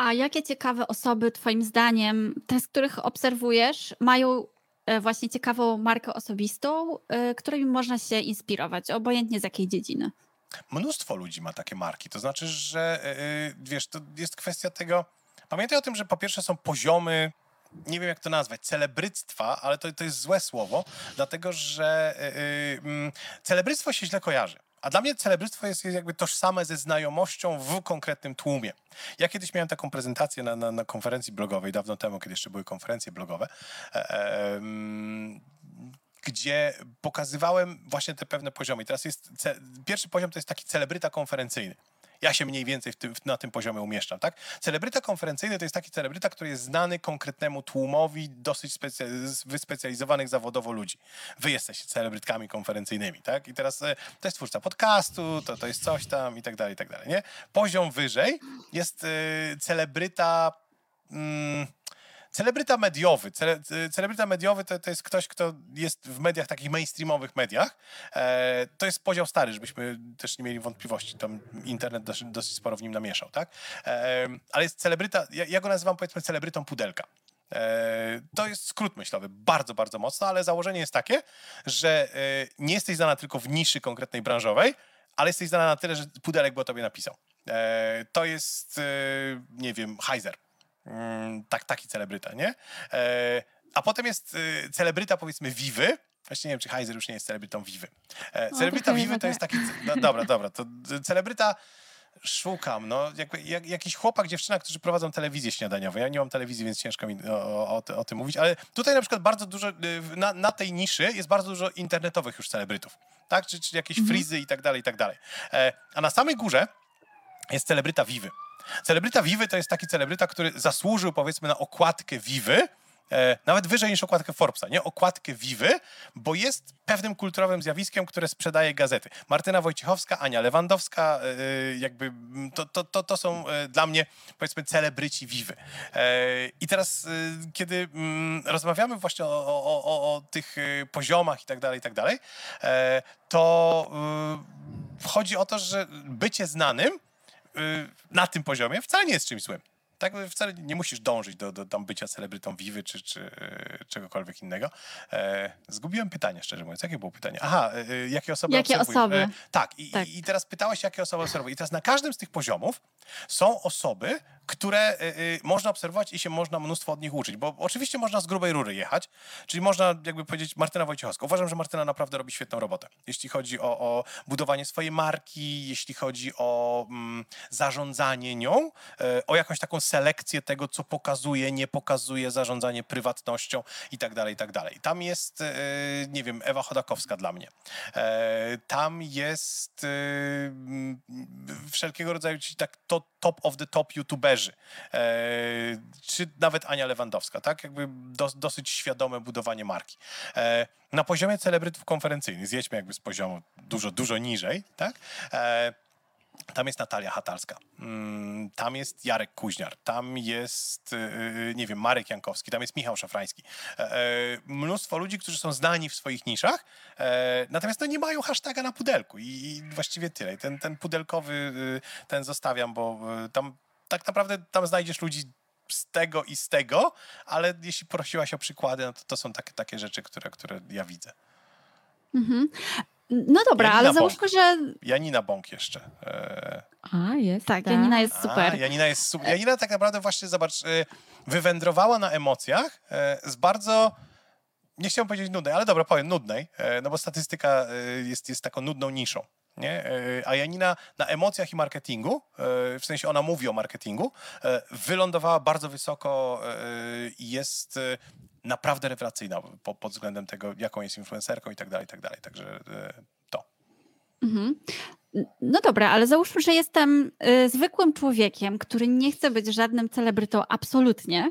A jakie ciekawe osoby, Twoim zdaniem, te, z których obserwujesz, mają e, właśnie ciekawą markę osobistą, e, którymi można się inspirować, obojętnie z jakiej dziedziny? Mnóstwo ludzi ma takie marki. To znaczy, że e, wiesz, to jest kwestia tego. Pamiętaj o tym, że po pierwsze są poziomy nie wiem jak to nazwać, celebryctwa, ale to, to jest złe słowo, dlatego że yy, celebryctwo się źle kojarzy. A dla mnie celebryctwo jest jakby tożsame ze znajomością w konkretnym tłumie. Ja kiedyś miałem taką prezentację na, na, na konferencji blogowej, dawno temu, kiedy jeszcze były konferencje blogowe, e, e, gdzie pokazywałem właśnie te pewne poziomy. Teraz jest, pierwszy poziom to jest taki celebryta konferencyjny. Ja się mniej więcej tym, na tym poziomie umieszczam, tak? Celebryta konferencyjny to jest taki celebryta, który jest znany konkretnemu tłumowi dosyć wyspecjalizowanych zawodowo ludzi. Wy jesteście celebrytkami konferencyjnymi, tak? I teraz e, to jest twórca podcastu, to, to jest coś tam i tak dalej, i tak dalej, nie? Poziom wyżej jest y, celebryta... Mm, Celebryta mediowy. Cele, celebryta mediowy to, to jest ktoś, kto jest w mediach, takich mainstreamowych mediach. E, to jest podział stary, żebyśmy też nie mieli wątpliwości. Tam internet dosyć, dosyć sporo w nim namieszał, tak? E, ale jest celebryta, ja, ja go nazywam powiedzmy celebrytą pudelka. E, to jest skrót myślowy, bardzo, bardzo mocno, ale założenie jest takie, że e, nie jesteś znana tylko w niszy konkretnej branżowej, ale jesteś znana na tyle, że pudelek by o tobie napisał. E, to jest, nie wiem, Heiser tak, taki celebryta, nie? E, a potem jest y, celebryta, powiedzmy, Vivy. Właśnie nie wiem, czy Heiser już nie jest celebrytą Vivy. E, celebryta Vivy to jest taki... No, dobra, dobra, to celebryta szukam, no, jakby, jak, jakiś chłopak, dziewczyna, którzy prowadzą telewizję śniadaniową. Ja nie mam telewizji, więc ciężko mi o, o, o, tym mówić, ale tutaj na przykład bardzo dużo, y, na, na tej niszy jest bardzo dużo internetowych już celebrytów, tak, czy, czy jakieś mhm. frizy i tak dalej, i tak dalej. E, a na samej górze jest celebryta Vivy. Celebryta Vivy to jest taki celebryta, który zasłużył powiedzmy na okładkę Vivy, e, nawet wyżej niż okładkę Forbesa, nie? Okładkę Vivy, bo jest pewnym kulturowym zjawiskiem, które sprzedaje gazety. Martyna Wojciechowska, Ania Lewandowska, e, jakby to, to, to, to są e, dla mnie powiedzmy celebryci Vivy. E, I teraz, e, kiedy mm, rozmawiamy właśnie o, o, o, o, tych e, poziomach i tak dalej, i tak dalej, to chodzi o to, że bycie znanym na tym poziomie wcale nie jest czymś złym. Tak, wcale nie musisz dążyć do, do tam bycia celebrytą Vivy czy, czy y, czegokolwiek innego. E, zgubiłem pytanie, szczerze mówiąc. Jakie było pytanie? Aha, e, e jakie osoby Jakie osoby? E, tak, i, tak. I, teraz pytałeś, jakie osoby obserwuję. I teraz na każdym z tych poziomów są osoby, które y, y, można obserwować i się można mnóstwo od nich uczyć, bo oczywiście można z grubej rury jechać, czyli można jakby powiedzieć Martyna Wojciechowska. Uważam, że Martyna naprawdę robi świetną robotę, jeśli chodzi o, o budowanie swojej marki, jeśli chodzi o mm, zarządzanie nią, y, o jakąś taką selekcję tego, co pokazuje, nie pokazuje, zarządzanie prywatnością i tak dalej, i tak dalej. Tam jest, nie wiem, Ewa Chodakowska dla mnie. Tam jest wszelkiego rodzaju, tak to top of the top youtuberzy, e, czy nawet Ania Lewandowska, tak? Jakby do, dosyć świadome budowanie marki. E, na poziomie celebrytów konferencyjnych, zjedźmy jakby z poziomu dużo, dużo niżej, tak? Tam jest Natalia Hatalska, mm, tam jest Jarek Kuźniar, tam jest, y, y, nie wiem, Marek Jankowski, tam jest Michał Szafrański. E, e, mnóstwo ludzi, którzy są znani w swoich niszach, e, natomiast no, nie mają hashtaga na pudelku i właściwie tyle. Ten, ten pudelkowy, y, ten zostawiam, bo tam tak naprawdę tam znajdziesz ludzi z tego i z tego, ale jeśli prosiłaś o przykłady, no to, to są takie, takie rzeczy, które, które ja widzę. Mhm. No dobra, Janina ale załóżmy, Bąk. że... Janina Bąk jeszcze. E... A, jest. Tak, ta. Janina jest super. A, Janina jest super. Janina tak naprawdę właśnie, zobacz, e, wywędrowała na emocjach e, z bardzo nie chciałbym powiedzieć nudnej, ale dobra, powiem nudnej, e, no bo statystyka jest, jest taką nudną niszą. Nie? A Janina na emocjach i marketingu, w sensie ona mówi o marketingu, wylądowała bardzo wysoko i jest naprawdę rewelacyjna po, pod względem tego, jaką jest influencerką i tak dalej, i tak dalej. Także e, to. Mhm. No dobra, ale załóżmy, że jestem y, zwykłym człowiekiem, który nie chce być żadnym celebrytą, absolutnie.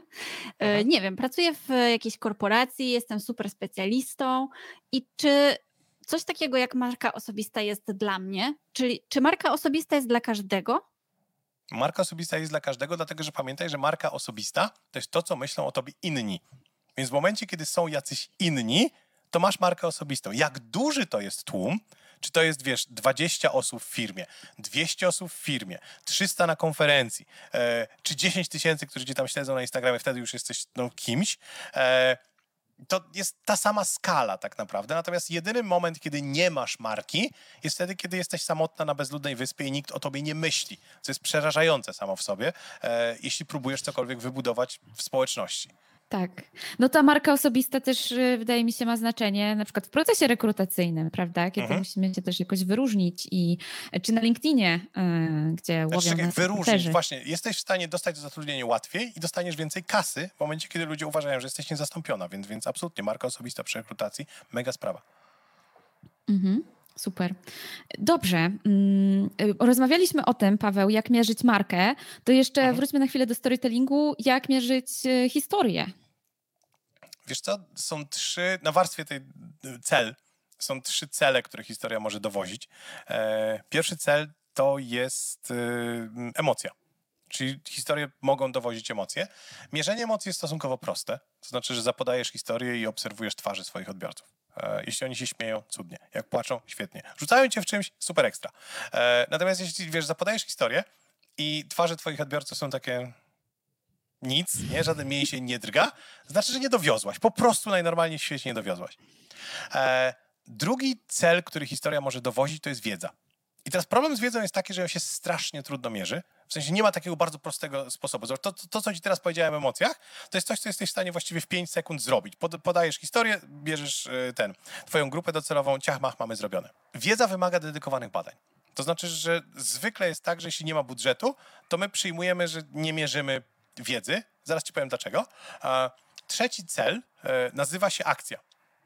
Y, nie wiem, pracuję w jakiejś korporacji, jestem super specjalistą i czy coś takiego jak marka osobista jest dla mnie? Czyli czy marka osobista jest dla każdego? Marka osobista jest dla każdego, dlatego że pamiętaj, że marka osobista to jest to, co myślą o tobie inni. Więc w momencie, kiedy są jacyś inni, to masz markę osobistą. Jak duży to jest tłum, czy to jest, wiesz, 20 osób w firmie, 200 osób w firmie, 300 na konferencji, e, czy 10 tysięcy, którzy cię tam śledzą na Instagramie, wtedy już jesteś no, kimś. E, to jest ta sama skala tak naprawdę. Natomiast jedyny moment, kiedy nie masz marki, jest wtedy, kiedy jesteś samotna na bezludnej wyspie i nikt o tobie nie myśli. Co jest przerażające samo w sobie, e, jeśli próbujesz cokolwiek wybudować w społeczności. Tak. No ta marka osobista też y, wydaje mi się ma znaczenie na przykład w procesie rekrutacyjnym, prawda? Kiedy mhm. musimy się też jakoś wyróżnić i czy na LinkedInie, yy, gdzie znaczy, łowią czekaj, wyróżnić, właśnie. Jesteś w stanie dostać zatrudnienie łatwiej i dostaniesz więcej kasy w momencie, kiedy ludzie uważają, że jesteś niezastąpiona, więc, więc absolutnie marka osobista przy rekrutacji, mega sprawa. Mhm. Super. Dobrze. Mm, y, rozmawialiśmy o tym, Paweł, jak mierzyć markę. To jeszcze mhm. wróćmy na chwilę do storytellingu. Jak mierzyć y, historię? Wiesz co, są trzy, na warstwie tej y, cel, są trzy cele, które historia może dowozić. E, pierwszy cel to jest emocja. Czyli historie mogą dowozić emocje. Mierzenie emocji jest stosunkowo proste. To znaczy, że zapodajesz historię i obserwujesz twarze swoich odbiorców. E, jeśli oni się śmieją, cudnie. Jak płaczą, świetnie. Rzucają cię w czymś, super ekstra. E, natomiast jeśli, wiesz, zapodajesz historię i twarze twoich odbiorców są takie nic, nie, żaden mięsień nie drga, znaczy, że nie dowiozłaś. Po prostu najnormalniej w świecie nie dowiozłaś. E, drugi cel, który historia może dowozić, to jest wiedza. I teraz problem z wiedzą jest taki, że ją się strasznie trudno mierzy. W sensie nie ma takiego bardzo prostego sposobu. To, to, to, co ci teraz powiedziałem o emocjach, to jest coś, co jesteś w stanie właściwie w 5 sekund zrobić. Pod, podajesz historię, bierzesz e, ten, twoją grupę docelową, ciach, mach, mamy zrobione. Wiedza wymaga dedykowanych badań. To znaczy, że zwykle jest tak, że jeśli nie ma budżetu, to my przyjmujemy, że nie mierzymy wiedzy. Zaraz ci powiem dlaczego. Trzeci cel e, nazywa się akcja.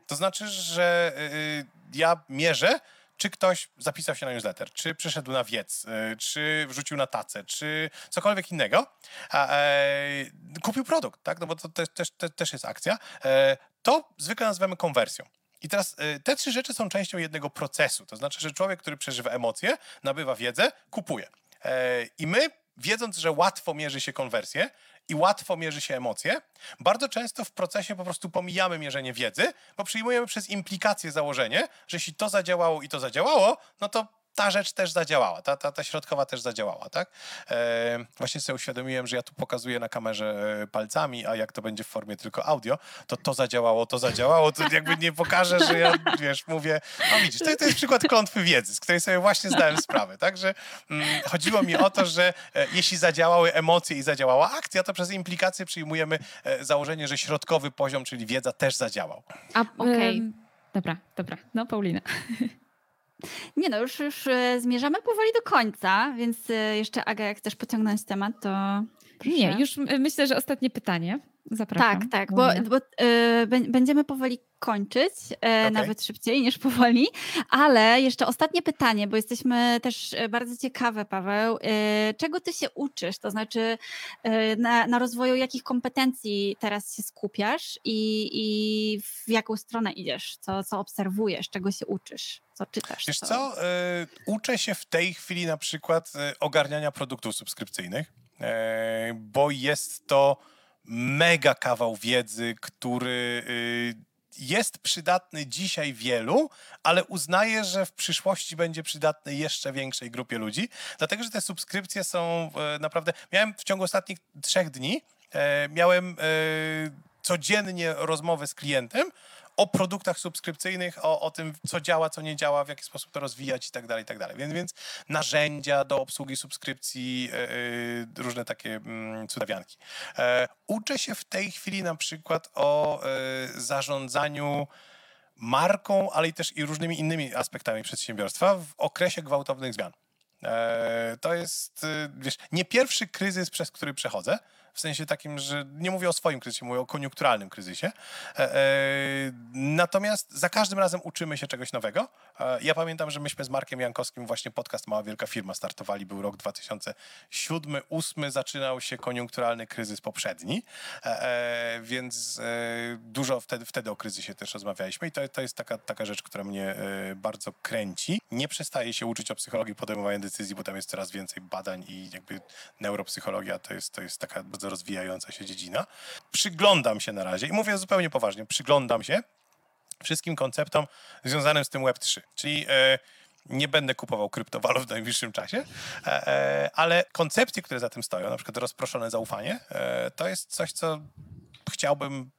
To znaczy, że e, ja mierzę, czy ktoś zapisał się na newsletter, czy przyszedł na wiec, y, czy wrzucił na tacę, czy cokolwiek innego, e, kupił produkt, tak? No bo to też, też, też jest akcja, e, to zwykle nazywamy konwersją. I teraz e, te trzy rzeczy są częścią jednego procesu. To znaczy, że człowiek, który przeżywa emocje, nabywa wiedzę, kupuje. E, I my, wiedząc, że łatwo mierzy się konwersję, i łatwo mierzy się emocje. Bardzo często w procesie po prostu pomijamy mierzenie wiedzy, bo przyjmujemy przez implikację założenie, że jeśli to zadziałało i to zadziałało, no to ta rzecz też zadziałała, ta, ta, ta środkowa też zadziałała, tak? E, właśnie sobie uświadomiłem, że ja tu pokazuję na kamerze e, palcami, a jak to będzie w formie tylko audio, to to zadziałało, to zadziałało, to jakby nie pokażę, że ja, wiesz, mówię, no widzisz, to, to jest przykład klątwy wiedzy, z której sobie właśnie zdałem sprawę, tak? Że mm, chodziło mi o to, że e, jeśli zadziałały emocje i zadziałała akcja, to przez implikację przyjmujemy e, założenie, że środkowy poziom, czyli wiedza też zadziałał. A, okej. Okay. Dobra, dobra. No, Paulina. Nie no, już, już e, zmierzamy powoli do końca, więc e, jeszcze Aga, jak chcesz pociągnąć temat, to proszę. Nie, już myślę, że ostatnie pytanie. Zapraszam. Tak, tak, bo, bo y, będziemy powoli kończyć, y, okay. nawet szybciej niż powoli, ale jeszcze ostatnie pytanie, bo jesteśmy też bardzo ciekawe, Paweł. Y, czego ty się uczysz? To znaczy, na, na, rozwoju jakich kompetencji teraz się skupiasz i, i w jaką stronę idziesz? Co, co obserwujesz? Czego się uczysz? Co czytasz? Wiesz co, co uczę się w tej chwili na przykład ogarniania produktów subskrypcyjnych, bo jest to mega kawał wiedzy, który y, jest przydatny dzisiaj wielu, ale uznaję, że w przyszłości będzie przydatny jeszcze większej grupie ludzi, dlatego że te subskrypcje są e, naprawdę. Miałem w ciągu ostatnich trzech dni, e, miałem codziennie rozmowę z klientem o produktach subskrypcyjnych, o, o tym, co działa, co nie działa, w jaki sposób to rozwijać i tak dalej, i tak dalej. Więc, więc narzędzia do obsługi subskrypcji, yy, różne takie yy, cudawianki. Yy, uczę się w tej chwili na przykład o zarządzaniu marką, ale i też i różnymi innymi aspektami przedsiębiorstwa w okresie gwałtownych zmian. To jest, wiesz, nie pierwszy kryzys, przez który przechodzę w sensie takim, że nie mówię o swoim kryzysie, mówię o koniunkturalnym kryzysie. E, e, natomiast za każdym razem uczymy się czegoś nowego. E, ja pamiętam, że myśmy z Markiem Jankowskim właśnie podcast Mała Wielka Firma startowali, był rok 2007-2008, zaczynał się koniunkturalny kryzys poprzedni, więc dużo wtedy, wtedy o kryzysie też rozmawialiśmy i to, to jest taka, taka rzecz, która mnie bardzo kręci. Nie przestaję się uczyć o psychologii podejmowania decyzji, bo tam jest coraz więcej badań i jakby neuropsychologia to jest, to jest taka bardzo rozwijająca się dziedzina. Przyglądam się na razie i mówię zupełnie poważnie, przyglądam się wszystkim konceptom związanym z tym Web3, czyli e, nie będę kupował kryptowalut w najbliższym czasie, e, e, ale koncepcje, które za tym stoją, na przykład rozproszone zaufanie, e, to jest coś, co chciałbym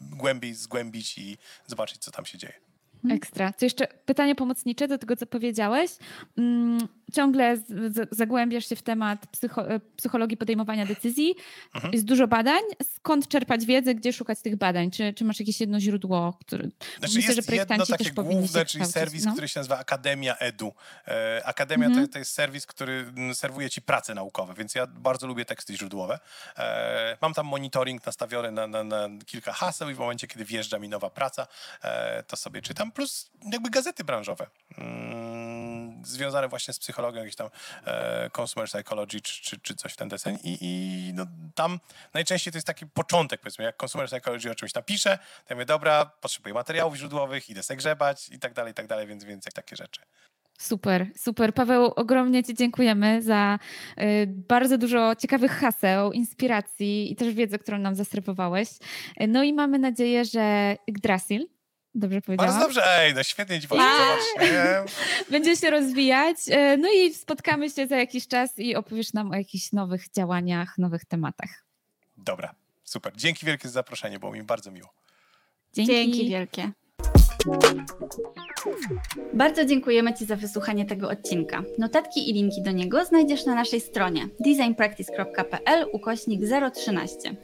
głębiej zgłębić i zobaczyć, co tam się dzieje. Mhm. Ekstra. To jeszcze pytanie pomocnicze do tego, co powiedziałeś. Mm, ciągle zagłębiasz się w temat psycho, e, psychologii podejmowania decyzji. Mhm. Jest dużo badań. Skąd czerpać wiedzę, gdzie szukać tych badań? Czy, czy masz jakieś jedno źródło? Które, znaczy myślę, jest że jedno takie główne, czyli serwis, no? który się nazywa Akademia Edu. E, Akademia mhm. to, to, jest serwis, który serwuje ci prace naukowe, więc ja bardzo lubię teksty źródłowe. E, mam tam monitoring nastawiony na, na, na, kilka haseł i w momencie, kiedy wjeżdża mi nowa praca, to sobie czytam. Plus jakby gazety branżowe. Mm, związane właśnie z psychologią, jakiś tam e, consumer psychology czy, czy, czy, coś w ten deseń i, i no, tam najczęściej to jest taki początek, powiedzmy, jak consumer psychology o czymś napiszę, to ja mówię, dobra, potrzebuję materiałów źródłowych, idę se grzebać i tak dalej, i tak dalej, więc, więc takie rzeczy. Super, super. Paweł, ogromnie Ci dziękujemy za y, bardzo dużo ciekawych haseł, inspiracji i też wiedzę, którą nam zaserwowałeś. No i mamy nadzieję, że Yggdrasil Dobrze powiedziałam? Bardzo dobrze, ej, no świetnie ci poszło, Będzie się rozwijać, e, no i spotkamy się za jakiś czas i opowiesz nam o jakichś nowych działaniach, nowych tematach. Dobra, super. Dzięki wielkie za zaproszenie, było mi bardzo miło. Dzięki, Dzięki wielkie. Bardzo dziękujemy Ci za wysłuchanie tego odcinka. Notatki i linki do niego znajdziesz na naszej stronie designpractice.pl ukośnik 013.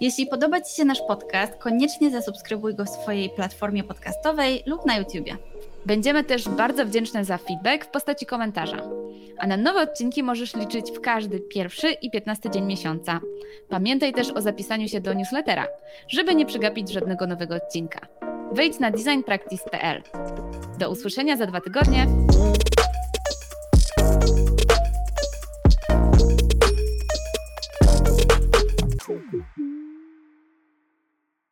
Jeśli podoba Ci się nasz podcast, koniecznie zasubskrybuj go w swojej platformie podcastowej lub na YouTubie. Będziemy też bardzo wdzięczne za feedback w postaci komentarza. A na nowe odcinki możesz liczyć w każdy pierwszy i piętnasty dzień miesiąca. Pamiętaj też o zapisaniu się do newslettera, żeby nie przegapić żadnego nowego odcinka. Wejdź na designpractice.pl. Do usłyszenia za dwa tygodnie.